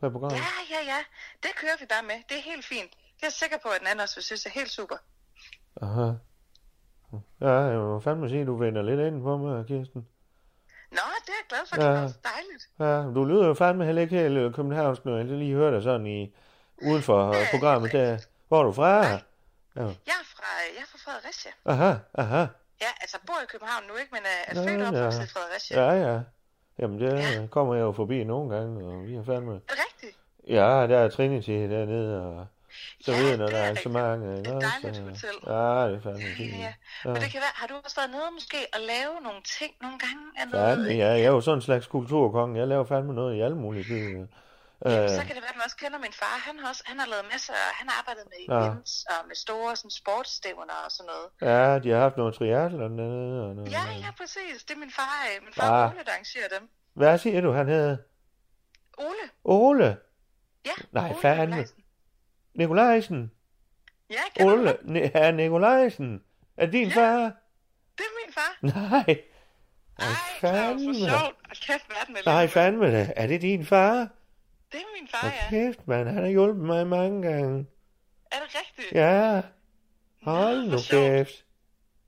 på programmet. Ja, ja, ja. Det kører vi bare med. Det er helt fint. Det er jeg sikker på, at den anden også vil synes er helt super. Aha. Ja, jeg må fandme sige, at du vender lidt ind på mig, Kirsten. Nå, det er jeg glad for. Ja. Det er også dejligt. Ja, du lyder jo fandme heller ikke helt øh, københavnsk, når jeg lige hører dig sådan i, uden for øh, programmet der. Hvor er du fra? Ja. Jeg er fra, jeg er fra Fredericia. Aha, aha. Ja, altså bor i København nu, ikke? Men er, er Ja, født og ja. opvokset i Fredericia. Ja, ja. Jamen, det ja. kommer jeg jo forbi nogle gange, og vi har fandme... Er det rigtigt? Ja, der er Trinity dernede, og så videre, når der er arrangementer. Det er et dejligt hotel. Ja, det er fandme fint. Ja, Ja. Men det kan være, har du også været nede måske og lave nogle ting nogle gange? Er Fandme, noget, ja, jeg er jo sådan en slags kulturkonge. Jeg laver fandme noget i alle mulige byer. Jamen, Øh, så kan det være, at du også kender min far. Han har også han har lavet masser, han har arbejdet med Nå. events og med store sådan, sportsstævner og sådan noget. ja, de har haft noget triathlon dernede. Og noget. Ja, ja, præcis. Det er min far, øh, min far Ah. Ole, der arrangerer dem. Hvad siger du, han hedder? Ole? Ole? Ja, Nej, Ole fandme. Nikolajsen. Nikolajsen? Ja, du Ole? Ne- Herr Nikolajsen? Er det din ja. far? Det er min far. Nej. Ej, Claus, fandme. hvor sjovt. Kæft, verden er Nej, fandme da. Er det din far? Det er min far, ja. kæft, mand. Han har hjulpet mig mange gange. Er det rigtigt? Ja. Hold nu kæft.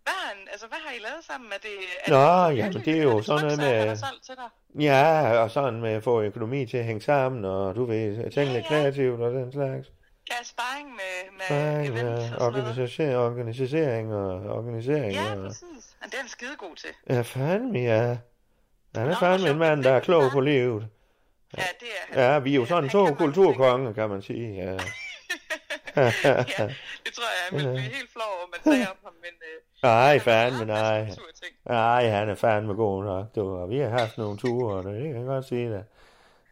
Hvad, har han- altså, hvad har I lavet sammen? Er det, er Nå, det, jamen det er jo sådan noget med... til dig? Ja, og sådan med at få økonomi til at hænge sammen, og du ved, tænke lidt kreativt og den slags. Ja, sparring med, med Nej, events ja, og organisation, organisering og organisering. Ja, og, præcis. Men det er han skide god til. ja, fandme, ja. Han er fandme en mand, der er klog på livet. Ja, det er han. Ja, vi er jo sådan to kulturkonger, kan man sige. Ja. (laughs) ja, det tror jeg, han ville blive helt flov over, man sagde om ham, men øh, Nej, fandme nej. Nej, han er fandme god nok. Du, og vi har haft nogle ture, og det kan jeg godt sige det.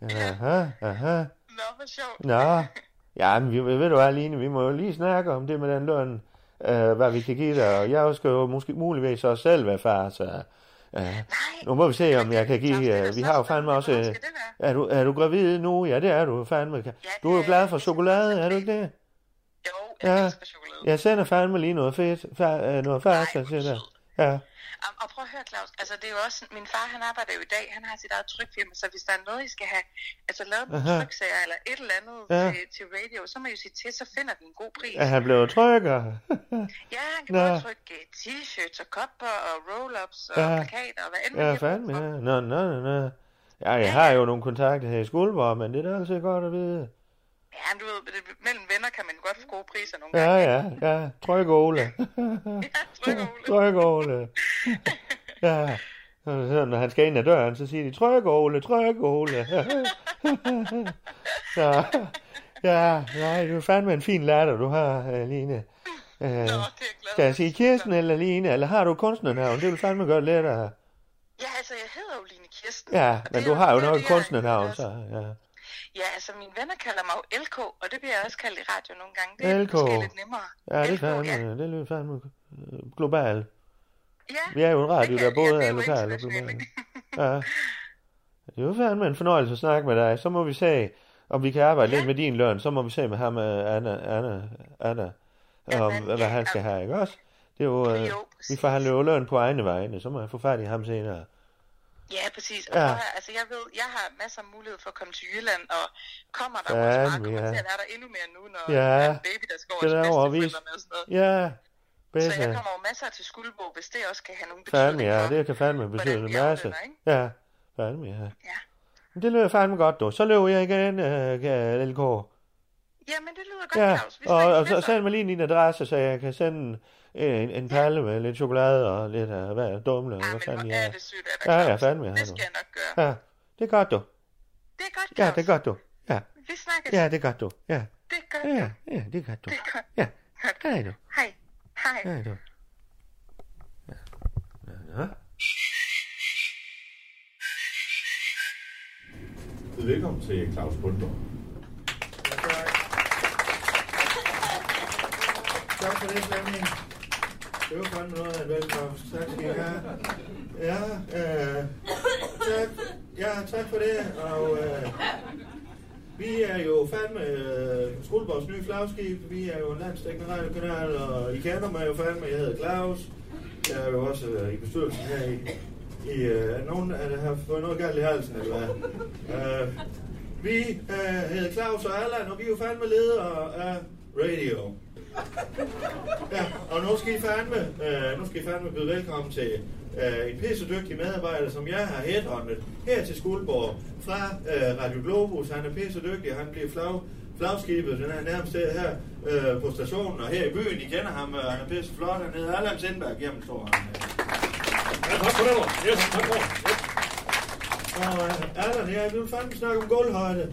Aha, aha. Nå, hvor sjovt. Nå, ja, men vi, ved du hvad, Line, vi må jo lige snakke om det med den løn, øh, hvad vi kan give dig, og jeg skal jo måske muligvis også selv være far, så nu må vi se, om jeg kan give, øh, vi har jo fandme også, øh, er du, er du gravid nu? Ja, det er du fandme. Du er jo glad for chokolade, er du ikke det? Jo, jeg ja. elsker chokolade. Jeg sender fandme lige noget fedt, fa, øh, noget fasta til dig. Ja. Um, og prøv at høre, Claus, altså det er jo også, min far han arbejder jo i dag, han har sit eget trykfirma, så hvis der er noget, I skal have, altså lavet nogle tryksager eller et eller andet Ja. til, til radio, så må I jo sige til, så finder vi en god pris. Er han blevet trykker? (laughs) Ja, han kan Nå. både trykke øh, t-shirts og kopper og roll-ups og Ja. plakater og hvad end Ja, man vil. fandme, ja. Nå, nå, nå. Ja, jeg har jo nogle kontakter her i Skuldborg, men det er da altid godt at vide. Ja, du ved, det- mellem venner kan man godt få gode priser nogle Ja, gange. ja, ja. Tryk Ole. (laughs) Tryk Ole. (laughs) Ja. Og så når han skal ind ad døren, så siger de, tryk Ole, tryk Ole. (laughs) ja, ja, nej, du er fandme en fin latter, du har, øh, Line. Øh, skal jeg sige Kirsten eller Line, eller har du kunstnernavn? Det vil fandme gøre lettere. Ja, altså jeg hedder jo Line Kirsten. Ja, det men er du har jo det er nok det, et kunstnernavn, så ja. Ja, altså mine venner kalder mig jo LK, og det bliver jeg også kaldt i radio nogle gange. Det er LK. måske lidt nemmere. Ja, det er LK, fandme, det lyder fandme globalt. Ja. Vi er jo en radio, der både er lokal og global. (laughs) Ja. Det er jo fandme en fornøjelse at snakke med dig. Så må vi se, om vi kan arbejde lidt med din løn. Så må vi se med ham, øh, Anna, Anna, Anna om hvad han skal have, ikke også? Det er jo, øh, vi forhandler jo løn på egne vegne, så må jeg få fat i ham senere. Ja, præcis. Og Ja. ja. altså, jeg ved, jeg har masser af mulighed for at komme til Jylland, og kommer der Fandme, også bare, kommer ja. til at være der endnu mere nu, når Ja. der er en baby, der skal over til bedsteforældrene og sådan noget. Ja, Så jeg bedre. kommer jo masser til Skuldbo, hvis det også kan have nogen Fandme, betydning ja, det kan fandme betyde en masse. ikke? Ja, fandme, ja. Det lyder fandme godt, du. Så løber jeg igen, uh, LK. Jamen, det lyder godt, Ja, Claus. Vi og, og så send mig lige din adresse, så jeg kan sende en, en palle med lidt chokolade og lidt af hvad, dumle. Ja, hvad fanden jeg er det sødt af dig, Ja, ja, fandme. Det skal jeg nok gøre. Ja, det er godt, du. Det er godt, Ja, Claus. det er godt, du. Ja, Vi snakkes. ja det er godt, du. Ja, Det er godt, ja, ja, det er godt, du. Det er godt. Ja, hej du. Hej. Hej. Hej du. Ja. Ja. Velkommen til Claus Bundgaard. Tak for det, Flemming. Det var fandme noget af en velkomst. Tak skal I have. Ja, øh, tak. Ja, tak for det. Og øh, vi er jo fandme øh, Skuldborgs nye flagskib. Vi er jo en landstækkende radiokanal, og I kender mig jo fandme. Jeg hedder Claus. Jeg er jo også øh, i bestyrelsen her i... i øh, er nogen af det har fået noget galt i halsen, eller hvad? Øh, vi øh, hedder Claus og Allan, og vi er jo fandme ledere af radio. Ja, og nu skal I fandme, øh, nu skal I fandme byde velkommen til øh, en pissedygtig medarbejder, som jeg har headhunted her til Skuldborg fra øh, Radio Globus. Han er pissedygtig, han bliver flag, flagskibet den her nærmest her øh, på stationen og her i byen. I kender ham, øh, han er pisse flot. Han hedder Allan Sindberg. Jamen, står han. Ja, tak for det. Yes, tak for det. Og øh, Allan, vi vil fandme snakke om gulvhøjde.